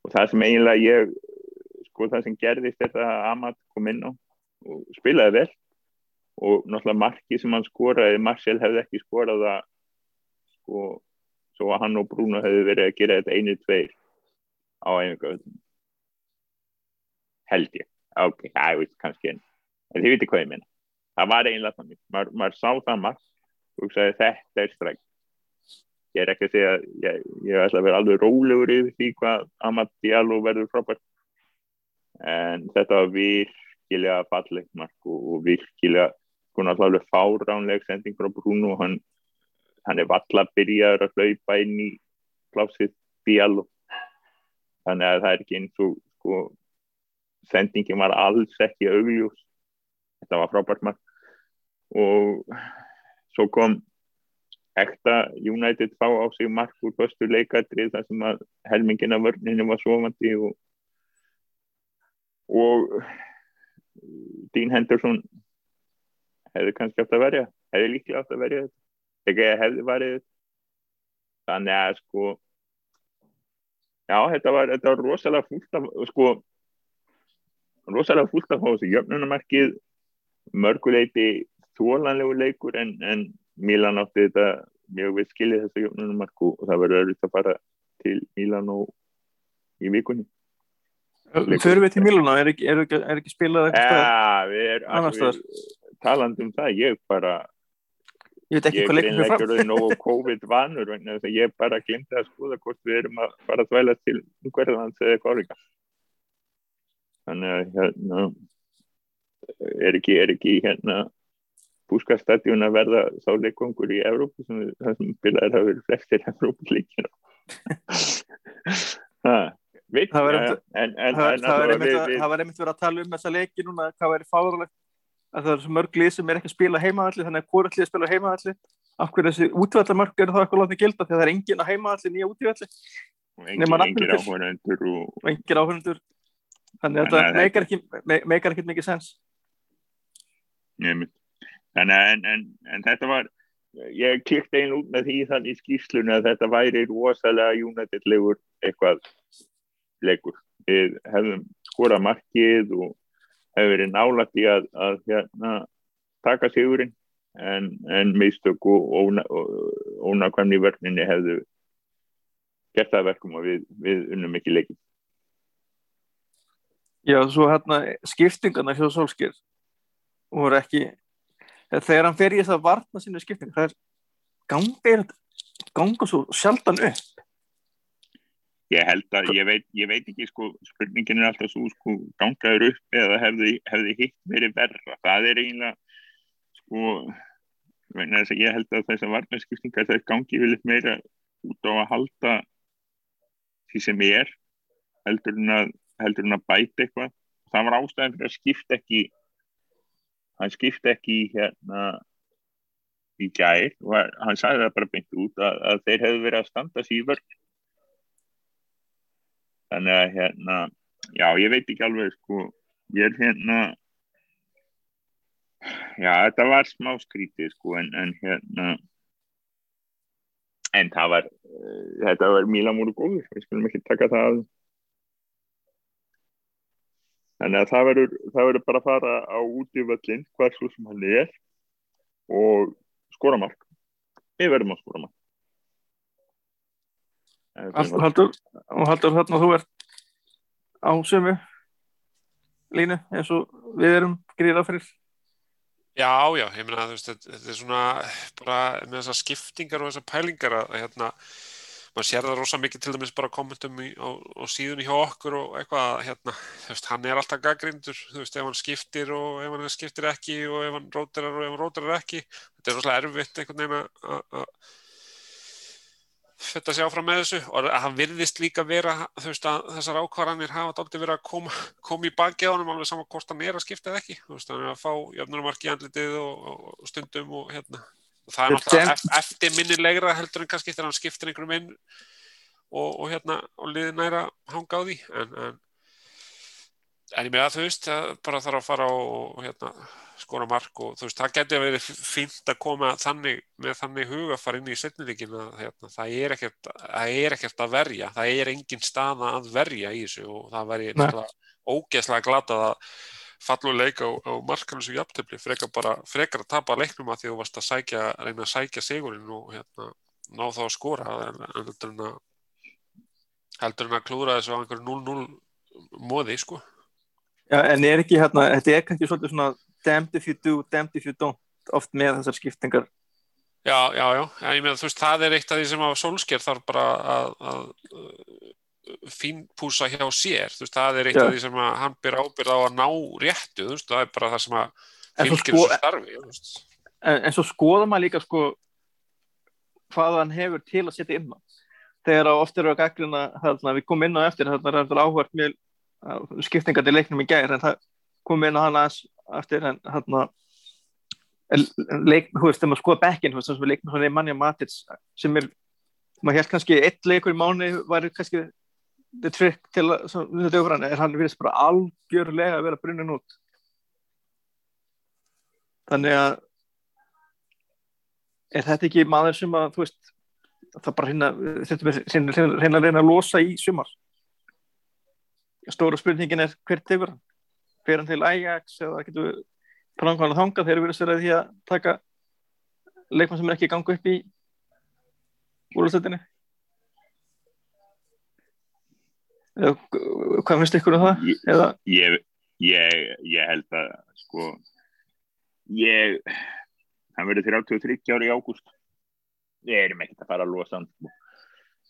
og það sem eiginlega ég sko það sem gerðist þetta að Amat kom inn á og spilaði vel og náttúrulega marki sem hann skoraði Marcel hefði ekki skorað það sko svo að hann og Bruno hefði verið að gera þetta einu tveir á einhverjum held ég. Ok, það er kannski en þið viti hvað ég minna það var eiginlega þannig, maður, maður sá það margt og hugsaði þetta er stræk. Ég er ekki að segja ég, ég ætla að vera alveg rólegur yfir því hvað Amat Diallo verður frábært en þetta var virkilega fallegt mark og, og virkilega sko náttúrulega fáránleg sending frá Bruno. Hann, hann er valla byrjaður að hlaupa inn í plásið Diallo þannig að það er ekki eins og sko sendingin var alls ekki augljós þetta var frábært mark. Og svo kom ekta United fá á sig mark úr förstu leikadri þar sem að helmingina vörninu var svofandi og og Dean Henderson hefði kannski átt að verja hefði líklega átt að verja þetta. Ekki hefði varið þannig að sko já þetta var, þetta var rosalega fúlt af sko rosalega fúlt af þessu jöfnunamarkið mörguleiti þólanlegu leikur en, en Milan átti þetta mjög við skiljið þessu jöfnunamarku og það verður öðruðt að fara til Milan og í vikunni. Förum við til Milana, er ekki, er ekki, er ekki spilað eitthvað ja, við er, Annars staðar. Talandi um það, ég bara Ég veit ekki ég hvað leikur greinlega fram ekki nógu COVID vanur vegna þess að ég bara glimti að skoða hvort við erum að fara að þvæla til hverðans eða korrika þannig að hérna er ekki, er ekki hérna búskastadjún að verða sá leikongur í Evrópu sem við- það sem byrjaði að vera flestir Evrópuleikir það veit Það við- við- það var einmitt verið að tala um þessa leiki núna hvað væri fáralegt að það er svo mörg lið sem er ekki að spila heimaðalli þannig að hvort lið spila heimaðalli af hverju þessi útvallarmörk eru þá eitthvað látið gilda? Þegar það er engin að heimaðalli nýja útvalli engin, áhverjandur og, engin áhörnundur þannig að þetta meikar ekki, me- meikar ekki mikið sens. Að en, en, en þetta var, ég klikti einn út með því þannig í skýrslunni að þetta væri rosalega United-legur eitthvað leikur. Við hefðum skorað markið og hefur verið nálægt í að, að hérna, taka sigurinn en, en meðstök og óna- og ónakvæmni í vörninni hefðu gert það að verkum og við, við unnum ekki leikin. Já, svo hérna skiptingarna hjá Solskjör voru ekki þegar hann fer í þess að varna sínu skipting það er ganga, er, ganga svo sjaldan upp Ég held að, ég veit, ég veit ekki sko, spurningin er alltaf svo sko, gangaður upp eða hefði, hefði hitt verið verra. Það er eiginlega sko, þess að ég held að þess að varnarskiptingar þess gangi viljum meira út á að halda því sem er heldur en að, heldur en að bæta eitthvað. Það var ástæðan fyrir að skipta ekki hann skipta ekki hérna í gær og hann sagði það bara beint út að, að þeir hefðu verið að standa vörn þannig að hérna já ég veit ekki alveg sko ég er hérna já þetta var smá skrítið sko en, en hérna en það var uh, þetta var Mílan voru góður við skulum ekki taka það þeim. þannig að það verður það verður bara að fara á útíföllin svo sem hann er og skora mark við verðum að skora mark En það Allt, var- haldur, og haldur þarna þú ert á sömu línu eins og við erum gríða fyrir Já, já, ég meina þú veist, þetta er svona bara með þessar skiptingar og þessar pælingar að hérna, maður sér það rosa mikið til dæmis bara kommentum í, á, á síðunni hjá okkur og eitthvað að, hérna, þú veist, hann er alltaf gaggrindur, þú veist, ef hann skiptir og ef hann skiptir ekki og ef hann rótirar og ef hann rótirar ekki, þetta er rosalega erfitt einhvern veginn að þetta sé áfram með þessu og hann virðist líka vera veist að þessar ákvarðanir hafa dálítið verið að koma, koma í baki á honum alveg saman hvort hann er að skipta eða ekki. Veist hann er að fá jöfnumarki í andlitið og, og, og stundum og hérna. Og það er náttúrulega er- eft- eftirminnilegra heldur en kannski þegar hann skiptir einhverjum inn og, og hérna og liðin næra hanga á því. En, en, en ég með að þú veist það bara þarf að fara og hérna skora mark og þú veist, það geti verið fínt að koma þannig, með þannig huga að fara inn í setnileikin að hérna, það, er ekkert, það er ekkert að verja, það er engin staða að verja í þessu og það væri ógeðslega glatað að falla og leika á, á markanlösu jafntöfli, frekar bara frekar að tapa leiknum að því þú varst að sækja, reyna að sækja sigurinn og hérna, ná þá að skora en, en heldur en að klúra þessu á einhverju 0-0 móði, sko. Já, en er ekki hérna, þetta er kannski svolítið svona damned if you do, damned if you don't oft með þessar skiptingar. Já, já, já, já, ég meina þú veist, það er eitt af því sem að Solskjær þarf bara að, að uh, fínpúsa hjá sér, þú veist, það er eitt Já. af því sem að hann byr ábyrð á að ná réttu, þú veist, það er bara það sem að fylgir sko- þessu starfi, en, en svo skoða maður líka sko hvað hann hefur til að setja inn á. Þegar að oft eru að gaggrina þarna, við komum inn á eftir, þarna er þetta áhvert með skiptingar til leiknum í gær en það kom inn á hann aðeins eftir en þarna leik, þú veist, þegar maður skoða bekkin, þú veist, sem við leikum svona Nemanja Matic sem er, maður held kannski eitt leikur í mánu var kannski the trick til að, þetta er hann virðist bara algjörlega að vera brunnin út. Þannig að er þetta ekki maður sem að, þú veist það bara hérna, þetta er hérna að reyna að losa í sumar? Stóra spurningin er hvert tegur hann fer hann til Ajax eða getur plankan að þanga þegar við erum sér að því að taka leikmann sem er ekki gangu upp í úrlöðstöldinni eða hvað finnst ykkur um það? Ég, ég, ég, ég held að sko ég hann verður 33 ári í ágúst við erum ekkert að fara að losa hann sko.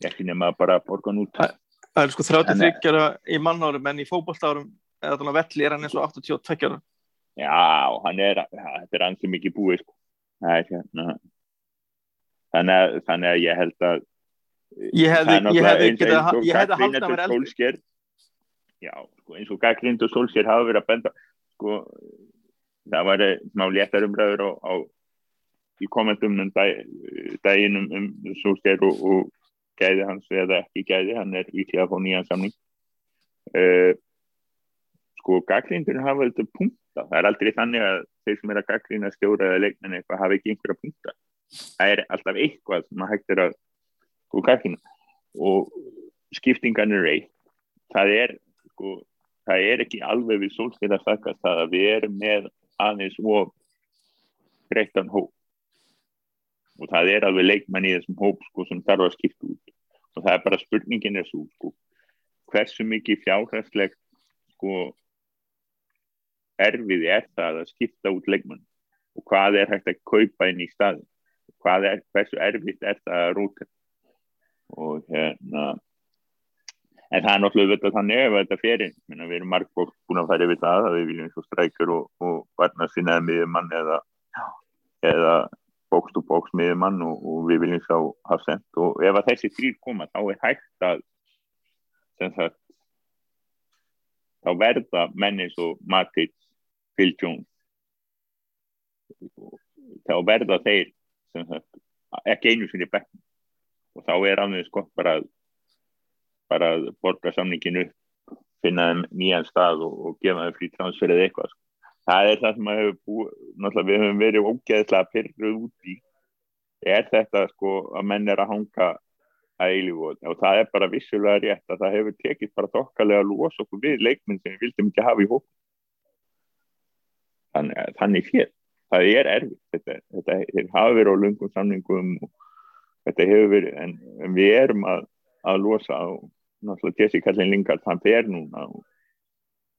ekki nema bara borgan út Það er sko 33 ára í mannárum en í fókbóltárum eða þannig að velli er hann eins og 82 ára Já, hann er þetta er ansið mikið búið sko. hérna. þannig, að, þannig að ég held að ég hefði hefði haldið að vera eldur Já, sko, eins og Gaglind og Solskjær hafa verið að benda sko, það var smá léttar umræður á, á í kommentum um dag, daginn um, um Solskjær og, og gæði hans eða ekki gæði, hann er í tíða að fá nýjan samning uh, sko gaglindurinn hafa þetta punta, það er aldrei þannig að þeir sem er að gaglina stjóra eða leikna eitthvað hafa ekki einhverja punta það er alltaf eitthvað sem að hægt er að sko gaglina og skiptingan er reyð það er sko það er ekki alveg við sólskil að sakast það að við erum með aðeins og breyttan hóp. Og það er alveg leikmenn í þessum hóp sko, sem þarf að skipta út. Og það er bara spurningin svo sko, hversu mikið fjárhærsleg sko, erfið er það að skipta út leikmenn og hvað er hægt að kaupa inn í staðin er, hversu erfitt er það að rúta og hérna en það er náttúrulega þetta þannig ef þetta ferir, við erum margbókt búin að fara yfir það að við viljum svo strækjur og, og varna sinnaði miður mann eða, eða bókst og bókst með mann og, og við viljum sá hafa sendt og ef að þessi þrýr koma þá er hægt að sagt, þá verða menni svo Matic, Jones þá verða þeir sagt, ekki einu sinni bekk og þá er alveg sko bara bara að borga samninginu finna nýjan stað og, og gefa þeim frí transferið eitthvað sko. Það er það sem hefur búið, við höfum verið ógeðslega pyrruð út í. Er þetta sko að menn er að hanga að eilífu og það er bara vissulega rétt að það hefur tekið bara þokkalega að losa okkur við leikminn sem við vildum ekki hafa í hók þannig, þannig fér það er erfitt. Þetta, þetta, hafa verið á lungum samningum og þetta hefur verið en, en við erum að, að losa og náttúrulega Jessica Lingard hann fer núna og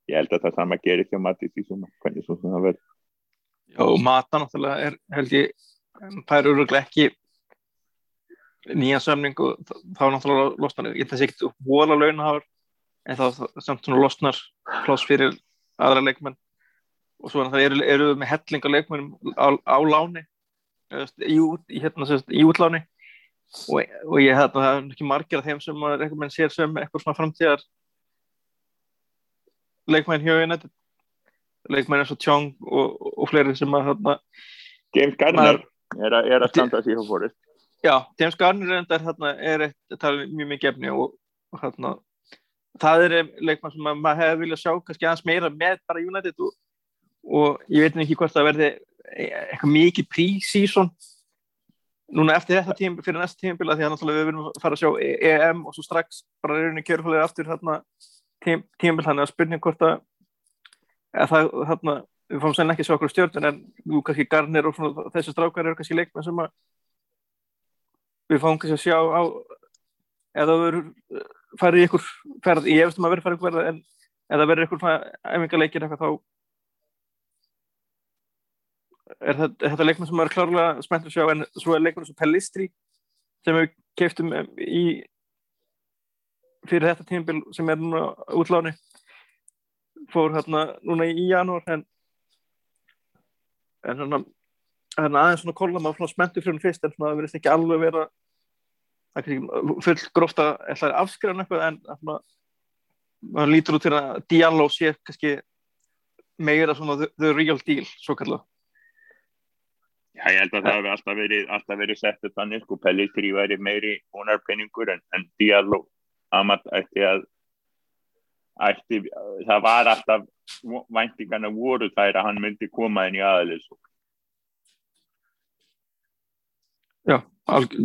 ég held að það sama gerir ekki á Mattis í svona, hvernig svona það verður. Já, Mata náttúrulega er held ég, það er öruglega ekki nýja sömning og þá náttúrulega losnar ég sé ekkert vola launahafur en þá samt svona losnar pláss fyrir aðra leikmenn og svo eru, eru með hellinga leikmennum á, á láni í, í, hérna, í útláni. Og, og ég held að það er ekki margir af þeim sem að sér sem eitthvað svona framtíðar leikmenn hjá United. Leikmenn eins og Tjóng og, og fleiri sem að hana, James Garner er, a, er að standa því á fórist Já, James Garner er, hana, er eitt, er mjög mikið efni og, og hana, það er leikmenn sem maður hefði viljað sjá kannski aðeins meira með bara United og, og ég veit ekki hvort það verði eitthvað mikið pre-season núna eftir þetta tím fyrir næsta tímabila því að við verðum að fara að sjá EM og svo strax bara rauninni kjörfælega aftur hérna tímil þannig að spurning hvort að það, þarna, við fáum senn ekki sjá okkur stjórn en þú kannski Garnir og svona, þessi strákar eru kannski leikmenn sem að við fáum kannski að sjá á eða það verður farið í ykkur ferð, ég veist um að verður farið ykkur verð en eða verður ykkur æfingarleikir eitthvað þá er þetta, þetta leikmenn sem er klárlega spennt að sjá en svo er leikmenn sem Pellistri sem við keftum í fyrir þetta tímbil sem er núna útláni. Fór hérna núna í janúar en en svona hérna aðeins svona kolla maður smentu fyrir hún fyrst en það verðist ekki alveg vera full gróft að afskræna eitthvað en svona, maður lítur út til að dialóg sé kannski meira svona the, the real deal svo kallar Já, ég held að það hefði alltaf verið, verið sett upp þannig, sko, Pellistri væri meiri vonarpenningur en, en Diallo. Amat ætti að ætti, það var alltaf væntingarna voru þær að hann myndi koma inn í aðalis Já,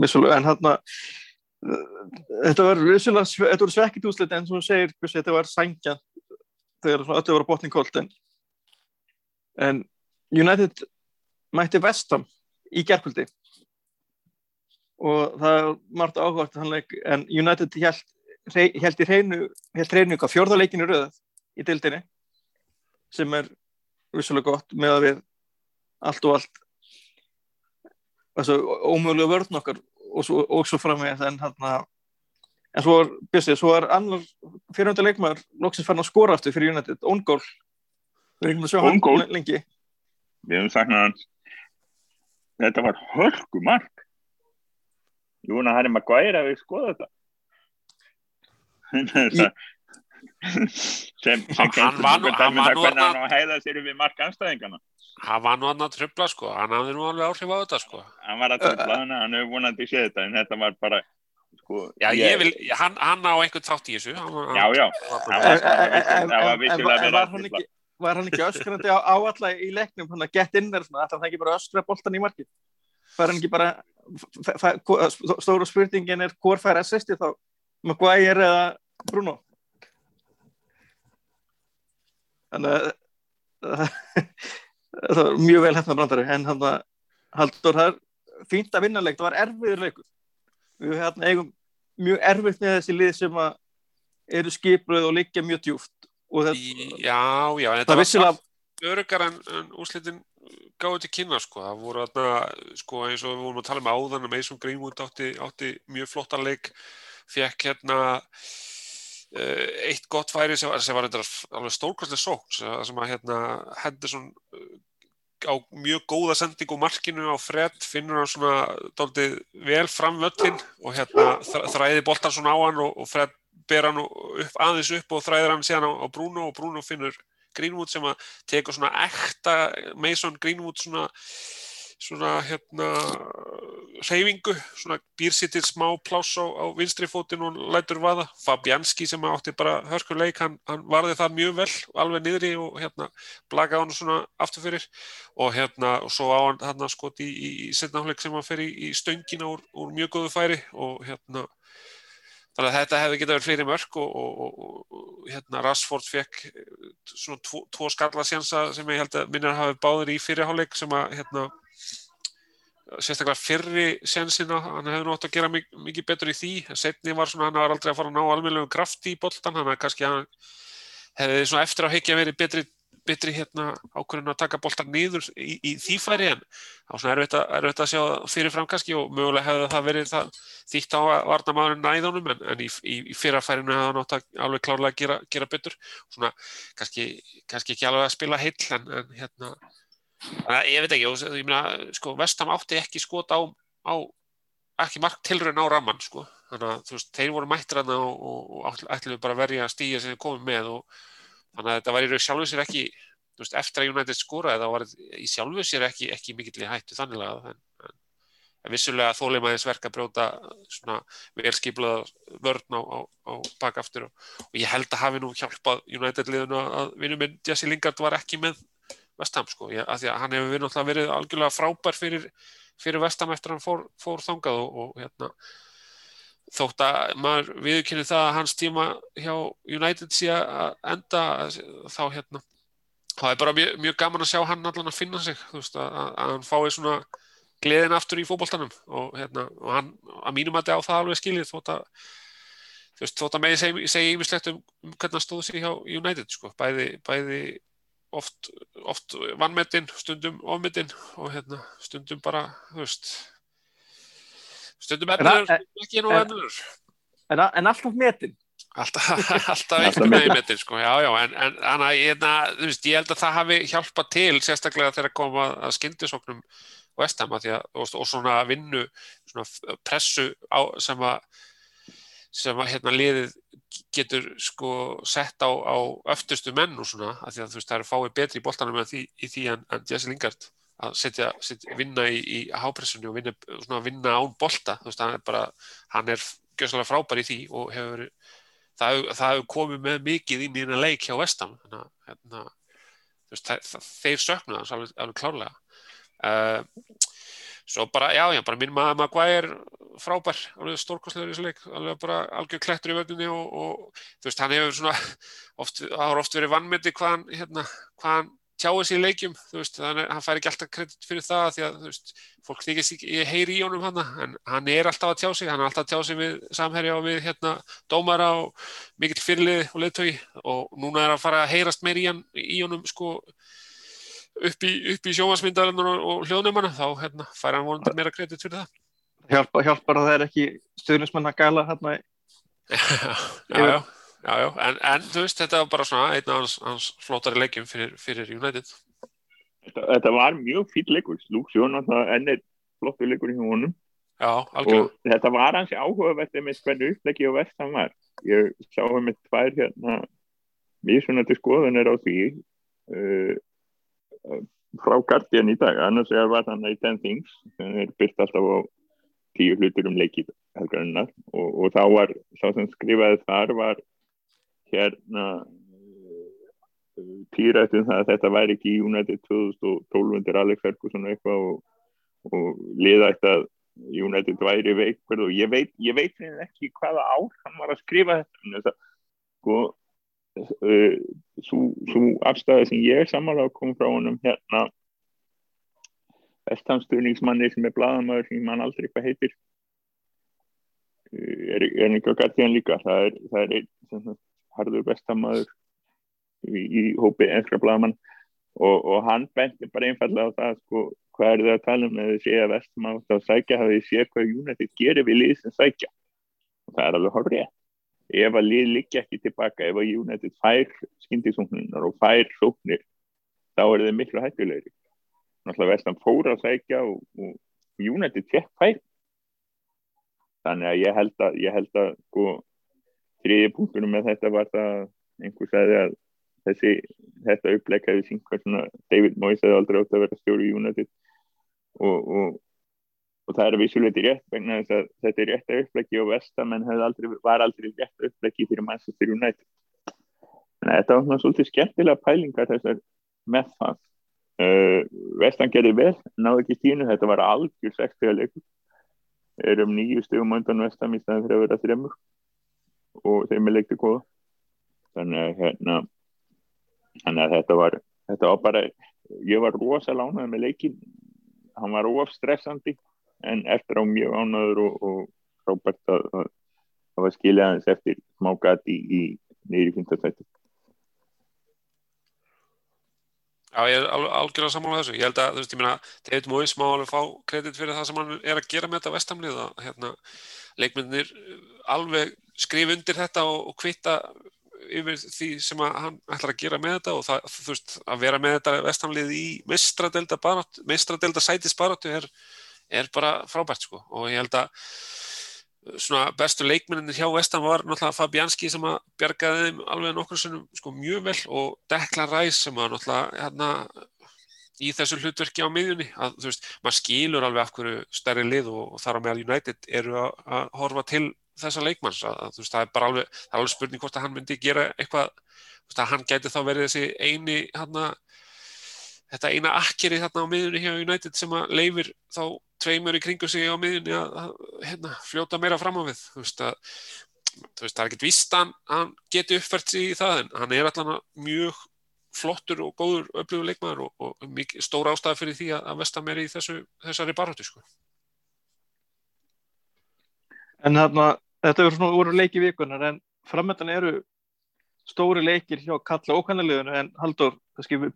vissulega, en hann að þetta var voru svekkit úslit en sem þú segir, þetta var sængja þegar öllu voru botning kolt en, en United mætti vestam í gerðkvöldi og það er margt áhvert en United held, held í hreinu held fjörðarleikinu röð í dildinni sem er vissulega gott með að við allt og allt þessu ómögulega vörðn okkar og svo, og svo fram með en hann að en svo er, byrstið, svo er annar fyrirhundu leikmar loksins fann að skora aftur fyrir United, Ongól við erum að sjá hann lengi. Við hefum saknað hans þetta var hörku mark ég vona að hann er maður gæri að við skoða þetta sem, sem hann var nú hann var hann heiða sér við markanstæðingana hann var nú hann að tröfla sko. Hann hafði nú alveg áhrif á þetta sko. Hann var að tröfla hann, hann hefur vonandi séð þetta en þetta var bara sko, já ég vil, hann, hann á einhvern þátt í þessu. Hann, já já. það var vissulega verið að tröfla var hann ekki öskrandi á, á alla í leiknum hann að gett inn þar þannig að hann ekki bara öskra boltan í markið? Fær hann ekki bara stóru spurningin er hvort fær assisti þá? Maguire eða Bruno? Þannig að það var mjög vel hefna brandari en hann að haldur það er fínt að vinna leik, það var erfiður leikur. Við hérna eigum mjög erfitt með þessi lið sem að eru skipluð og liggja mjög djúft Já, já, en þetta var vissilega... örugar en, en úslitin gáði til kynna sko, það voru þarna sko eins og við vorum að tala um áðan að Mason Greenwood átti, átti mjög flottar leik fekk hérna uh, eitt gott færi sem, sem var alveg stórkvæmslega sók sem að hérna Henderson uh, á mjög góða sending og markinu á Fred finnur hann svona doldið vel fram völlin og hérna þræði boltar svona á hann og, og Fred ber hann upp, aðeins upp og þræðir hann síðan á, á Bruno og Bruno finnur Greenwood sem að teka svona ekta Mason Greenwood svona svona hérna reyfingu, svona býr sér til smá pláss á, á vinstri fótinn og lætur vaða. Fabianski sem átti bara hörkuleik, hann, hann varði það mjög vel alveg niðri og hérna blagaði hann svona aftur fyrir og hérna og svo á hann hérna skot í, í, í setnafleik sem hann fer í, í stöngina úr, úr mjög góðu færi og hérna Þannig að þetta hefði getið verið fleiri mörg og, og, og, og hérna Rassford fekk svona tvo, tvo skallasjansa sem ég held að minnir að hafi báður í fyrirháleik sem að hérna sérstaklega fyrri sjansina, hann hefði nátt að gera mikið, mikið betur í því. Setni var svona, hann var aldrei að fara að ná almeinlegum kraft í boltan, hann hefði kannski hann hefði svona eftir að hekja verið betri betri hérna ákveðin að taka boltar nýður í, í því færi en þá svona er þetta að sjá fyrirfram kannski og mögulega hefði það verið það þýtt á að varna maðurinn næðunum en, en í, í, í fyrrafærinu hefði það nátt að alveg klárlega að gera, gera betur. Svona kannski, kannski ekki alveg að spila heill en, en hérna að, ég veit ekki, ég meina sko Vestam átti ekki skot á, á ekki margt tilröðin á ramman sko. Þannig að þú veist, þeir voru mættir aðna og, og, og ætluðu bara að verja stíja sem þeir komið með og þannig að þetta var í raun sjálfu sér ekki veist, eftir að United skóraði þá var þetta í sjálfu sér ekki, ekki mikill í hættu þannig að en, en, en vissulega þólimaðis verk að brjóta svona velskiplað vörn á, á, á bakaftur og, og ég held að hafi nú hjálpað United liðinu að vinnum minn Jesse Lingard var ekki með Vestham sko, ég, að því að hann hefur verið algjörlega frábær fyrir, fyrir Vestham eftir að hann fór, fór þangað og, og hérna þótt að maður viðkynni það að hans tíma hjá United sé að enda þá hérna þá er bara mjög, mjög gaman að sjá hann allan að finna sig veist, að, að hann fái svona gleðin aftur í fókbóltanum og, hérna, og hann að mínum að þetta á það alveg skilir þótt að veist þótt að með ég segi yfirslegt um, um hvernig hann stóð sér hjá United sko, bæði, bæði oft, oft vannmetinn, stundum ofmetinn og hérna, stundum bara þú veist stundum ennur, ekki nú ennur en, en alltaf metin. Alltaf, alltaf einhvern veginn metin. sko, já, já, en, en hana, ég, na, veist, ég held að það hafi hjálpað til sérstaklega þegar koma að skindisóknum Vestham og, og svona vinnu svona pressu á, sem að sem að hérna liðið getur sko sett á, á öftustu menn og svona, að því að þú veist það eru fáið betri í boltanum en því, í því en, en Jesse Lingard að setja, setja, vinna í, í hápressunni og vinna, svona, vinna án bolta. Veist, hann er bara, hann er gjössalega frábær í því og hefur það, hefur komið með mikið inn í hérna leik hjá Vestam þannig hérna, veist, það, þeir söknu það alveg, alveg klárlega. Uh, svo bara, já, já, bara minn maður Maguire frábær, alveg stórkostlegur í þessu leik alveg bara algjör klettur í völdunni og, og þú veist, hann hefur svona oft, það har oft verið vannmyndi hvað hann hérna, hvað tjáið sér í leikjum, þú veist, þannig að hann fær ekki alltaf kredit fyrir það því að, þú veist, fólk þykist ekki heyri í honum hann, en hann er alltaf að tjá sig, hann er alltaf að tjá sig við samherja og við, hérna, dómara og mikill fyrirlið og leðtögi og núna er að fara að heyrast meir í hann, í honum, sko, upp í, upp í sjómasmyndarinnar og, og hljóðnumanna, þá, hérna, fær hann vonandi meira kredit fyrir það. Hjálpa, hjálpar að það er ekki stuðnismenn að gæla hérna já, já, Já, já, en, en þú veist, þetta var bara svona einn af hans, hans flótari leikjum fyrir, fyrir United. Þetta, þetta var mjög fýll leikur, Luke Sjón og það ennir flottur leikur í húnum. Já, algjörlega. Og þetta var hans áhugavert með hvernig uppleggi og vest hann var. Ég sá hann með tvær hérna, mjög svona til skoðunar á því uh, frá Guardian í dag, annars er var hann í Ten Things, sem er byrst alltaf á tíu hlutur um leikið helgarinnar og, og þá var, sá sem skrifaði þar var hérna týrættum það að þetta væri ekki í United 2012 undir Alex Ferguson eitthvað og, og liðætt að United væri veikverð og ég veit, ég veit ekki hvaða ár hann var að skrifa þetta sko uh, svo afstæði sem ég er samanlega kom frá honum hérna vestamsturningsmanni sem er bladamöður sem mann aldrei eitthvað heitir er, er einhver gætiðan líka það er, það er einn harður bestamæður í, í hópi einskra blagamann og, og hann benti bara einfallega á það sko, hvað er það að tala um eða sé að vestamæður að sækja hafið sé hvað United gerir við lið sem sækja? Og það er alveg horrið ef að lið liggja ekki tilbaka ef að United fær skindisóknunar og fær sóknir þá er það miklu hættulegri. Náttúrulega vestam fóra að sækja og, og United fekk fær þannig að ég held að ég held að sko þriði punktunum með þetta var það einhver sagði að þessi, þetta upplegg hefði svona David Moyes hefði aldrei átt að vera stjóri í United. Og, og, og það er vissulegt rétt vegna þess að þetta er rétt uppleggi og vestamenn aldrei, var aldrei rétt uppleggi fyrir Manchester United. En þetta var svona svolítið skemmtilega pælingar þessar með það. Uh, vestan gerði vel, náðu ekki stínu þetta var algjör 60 leikur. Erum nýju stugum undan vestam í staðan fyrir að vera þremur og þeim er leiktið góða þannig að hérna þannig að þetta var þetta var bara, ég var rosa lánað með leikin, hann var of stressandi en eftir á mjög ánaður og, og frábært að það var skiljaðans eftir smá gati í nýri fintastættu Já, ég er algjörlega á þessu. Ég held að, þú veist, ég meina, David Moyes má alveg fá kredit fyrir það sem hann er að gera með þetta vestamlið að, hérna, leikmennir alveg skrif undir þetta og, og kvita yfir því sem hann ætlar að gera með þetta og það, þú veist, að vera með þetta vestamlið í mestradelda barátt, mestradelda sætis baróttu er, er bara frábært, sko, og ég held að svona bestu leikmenninir hjá vestam var náttúrulega Fabianski sem að bjargaði þeim alveg nokkur sem sko mjög vel og Declan Rice sem að náttúrulega hérna í þessu hlutverki á miðjunni að þú veist, maður skilur alveg af hverju stærri lið og, og þar á meðal United eru að, að horfa til þessa leikmanns að, að þú veist, það er bara alveg, er alveg spurning hvort að hann myndi gera eitthvað, þú veist, að hann gæti þá verið þessi eini hérna þetta eina akkeri þarna á miðjunni hjá United sem að leifir þá tveimur í kringu sig á miðjunni að, að hérna, fljóta meira fram á við þú veist að þú veist, það er ekkert vist að hann geti uppfært sig í það en hann er allavega mjög flottur og góður upplifur leikmaður og, og mikið, stór ástæði fyrir því að, að vesta meira í þessu, þessari barhættu sko. En þarna, þetta svona úr leiki vikunar en framöndan eru stóri leikir hjá kalla ókvæmlega en Haldur, það skipur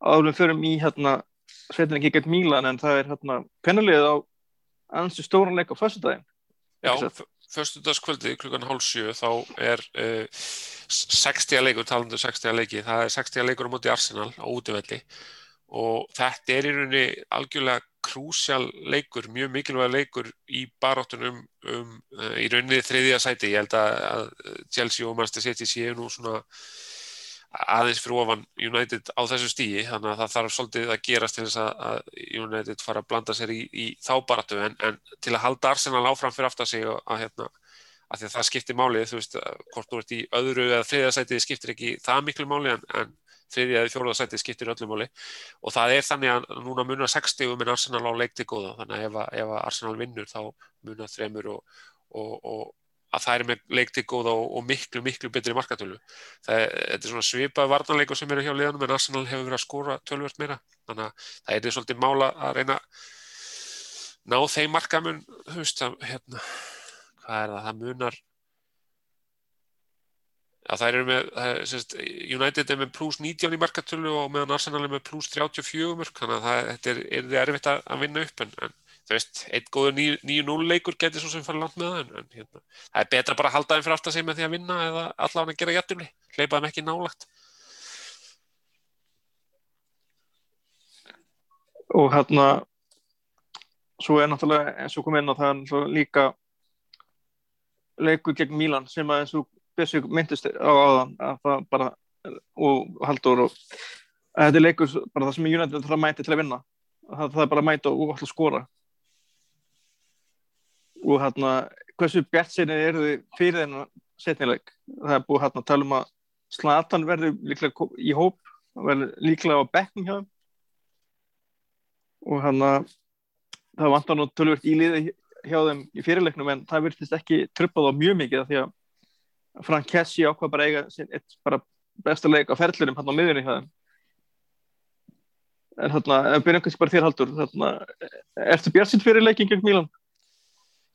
árum förum í hérna sveitin ekki ekkert Mílan en það er hérna pennulegið á ansi stóran leik á fyrstudagin Já, fyrstudagskvöldi klukkan hálf sjö þá er uh, 60 leikur, talandu 60 leiki það er 60 leikur á móti Arsenal á útvelli og þetta er í rauninni algjörlega krúsjál leikur, mjög mikilvæg leikur í baróttunum um, uh, í rauninni þriðja sæti, ég held að Chelsea og Manchester City séu nú svona aðeins fyrir ofan United á þessu stíi þannig að það þarf svolítið að gerast til þess að, United fara að blanda sér í, í þá baratu en, en til að halda Arsenal áfram fyrir aftar sig og að hérna að það skiptir máli, þú veist, hvort þú ert í öðru eða þriðasætið skiptir ekki það miklu máli en, en þriðja eða fjóruðasætið skiptir öllu máli. Og það er þannig að núna munar 60 um en Arsenal á leikti góða, þannig að ef, ef Arsenal vinnur þá munar þremur og, og, og að það er með leikti góða og, og miklu, miklu betri markatölu. Það er svona svipað varnanleikur sem eru hjá liðanum en Arsenal hefur verið að skóra tölvört meira, þannig að það er svolítið mála að reyna ná þeim markamun, veist, að, hérna, hvað er það, það munar. Að það eru með, það, sérst, United er með pluss 19 í markatölu og meðan Arsenal er með pluss 34 mörg, þannig að það, þetta er, er að, að vinna upp en, en þú veist, eitt góður 9-0 leikur getur svo sem fara langt með það en, en hérna, það er betra bara að halda þeim fyrir aftar sig með því að vinna eða allavega að gera jættumli hleypa þeim ekki nálagt og hérna svo er náttúrulega eins og kom inn á það líka leikur gegn Mílan sem að eins og Björnsvík myndist á aðan að það bara og haldur og þetta er leikur bara það sem United þarf að mæti til að vinna. Það, það er bara að mæta og alltaf skora og hérna hversu bjart sinni eru þið fyrir þennan setnileik það er búið hérna að tala um að Slatan verður líklega í hóp verður líklega á bekkum hjá þeim. Og hérna það vantar nú tölvört í liði hjá þeim í fyrirleiknum en það virtist ekki truppað á mjög mikið því að Frank Kessi ákvað bara eiga eitt bara besta leik á ferðlurum hann á miðunni hjá þeim. En hérna, byrjum kannski bara þér haldur hérna, ertu bjart sitt fyrir leikin gegn Mílan?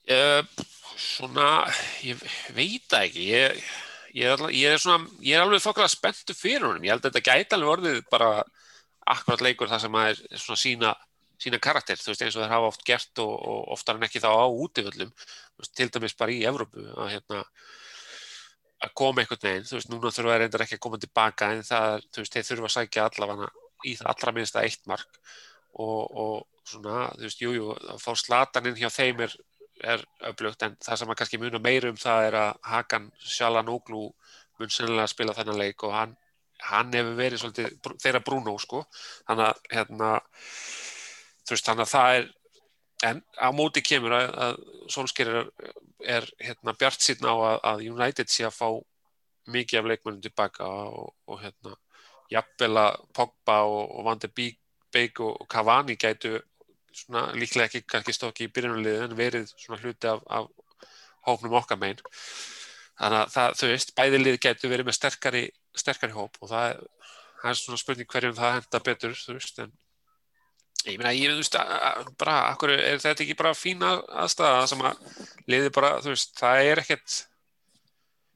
Uh, svona, ég veit það ekki. Ég, ég, er, ég er svona ég er alveg þokkala spenntu fyrir honum. Ég held að þetta gæti alveg orðið bara akkurat leikur það sem að er svona sína sína karakter, þú veist eins og þeir hafa oft gert og, og oftar en ekki þá á útiföllum til dæmis bara í Evrópu að hérna að koma einhvern veginn, þú veist, núna þurfa þeir reyndar ekki að koma tilbaka en það, þú veist, þeir þurfa að sækja allavega í það allra minnst að eitt mark. Og, og svona, þú veist, jújú, jú, að fá slataninn hjá þeim er er öflugt en það sem að kannski muna meirum það er að Hakan Sjalanoglu mun sennilega að spila þennan leik og hann, hann hefur verið svolítið þeirra Bruno sko. Þannig að hérna þú veist þannig að það er en á móti kemur að, að Solskjær er, er hérna bjart síðan á að, að United sé að fá mikið af leikmennum tilbaka og, og hérna jafnvel að Pogba og, og Van de Beek og Cavani gætu svona líklega ekki kannski stokki í byrjunarliðu en verið svona hluti af, af hófnum okkar megin þannig að það, þau veist, bæðilið getur verið með sterkari, sterkari hóp og það, það er svona spurning hverjum það henda betur, þú veist en ég meina, ég veist bara, akkur, er þetta ekki bara fína aðstæða sem að liði bara, þú veist, það er ekkert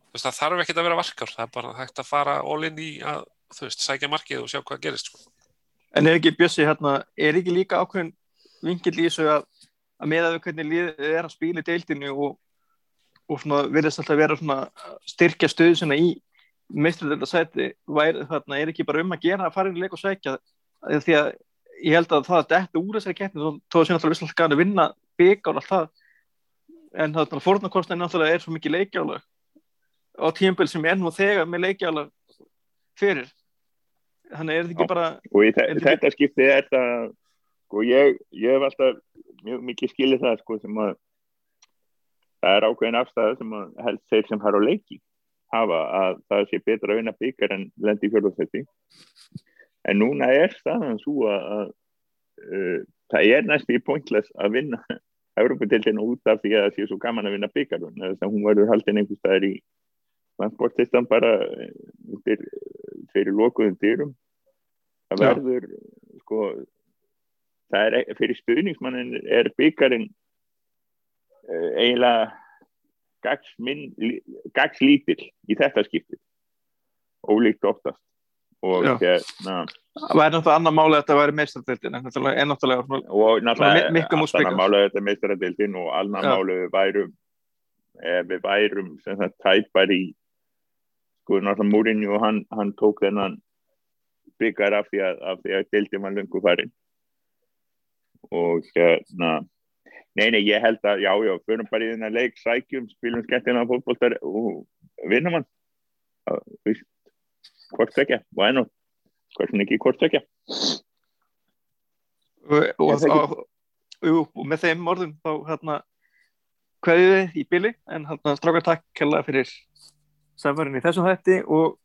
þú veist, það þarf ekkert að vera varkar það er bara hægt að fara all-in í að, þú veist, sækja markið og sjá hvað gerist sko. En er ekki Bjössi hérna, er ekki líka ákveðin vingill í þessu að, að meða við hvernig liðið er að spila í deildinu og, og verðist alltaf vera styrkja stöðu sinna í meistrardeldarsæti þarna er ekki bara um að gera að fara inn í leik og sækja því að ég held að það að þetta úr þessari keppni þá sér náttúrulega visslega gæðin að vinna bygg á allt það. En það er fórnarkostnæðin náttúrulega er svo mikið leikjálag á tíumbil sem er nú þegar með leikjálag fyrir. Þannig er þetta ekki bara og í þetta skipti er það sko ég, ég hef alltaf mjög mikið skilið það sko sem að það er ákveðin afstæða sem að helst þeir sem har á leiki hafa að það sé betra að vinna byggar en lendi í fjörðarsætti en núna er staðan svo að, að uh, það er næst í pointless að vinna Európa-deltinn út af því að það sé svo gaman að vinna byggar þess að hún verður haldin einhvers staðar í transportistan bara fyrir lokuðum dyrum. Það verður sko er fyrir stuðningsmannin er byggjarinn uh, eiginlega gagslítill í þetta skiptið ólíkt oftast. Og hérna það væri náttúrulega annar máli að þetta væri meistradildin en náttúrulega og náttúrulega annar máli að þetta er meistradildin og annar máli við værum ef við værum sem það tæpar í sko náttúrulega Múrinju og hann, hann tók þennan byggar af því að, að dildin var lungu farin og hérna nei, nei, ég held að, já, já, förum bara í þennan leik, sækjum, spilum skemmtina fólkbóltar og vinnum hann. Hvort why not? Hversin ekki hvort ekki og, og, og, með þeim orðum þá hérna hverju þið í bili en hérna strákar takk kella fyrir samverðin í þessum hætti og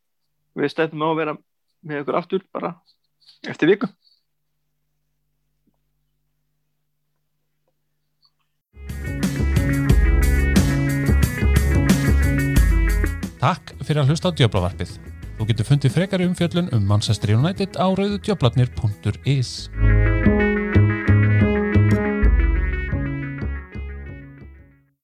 við stefnum á að vera með ykkur aftur bara eftir viku Takk fyrir að hlusta á Djöblavarpið. Þú getur fundið frekari umfjöllun um Manchester United á rauðudjöblarnir.is.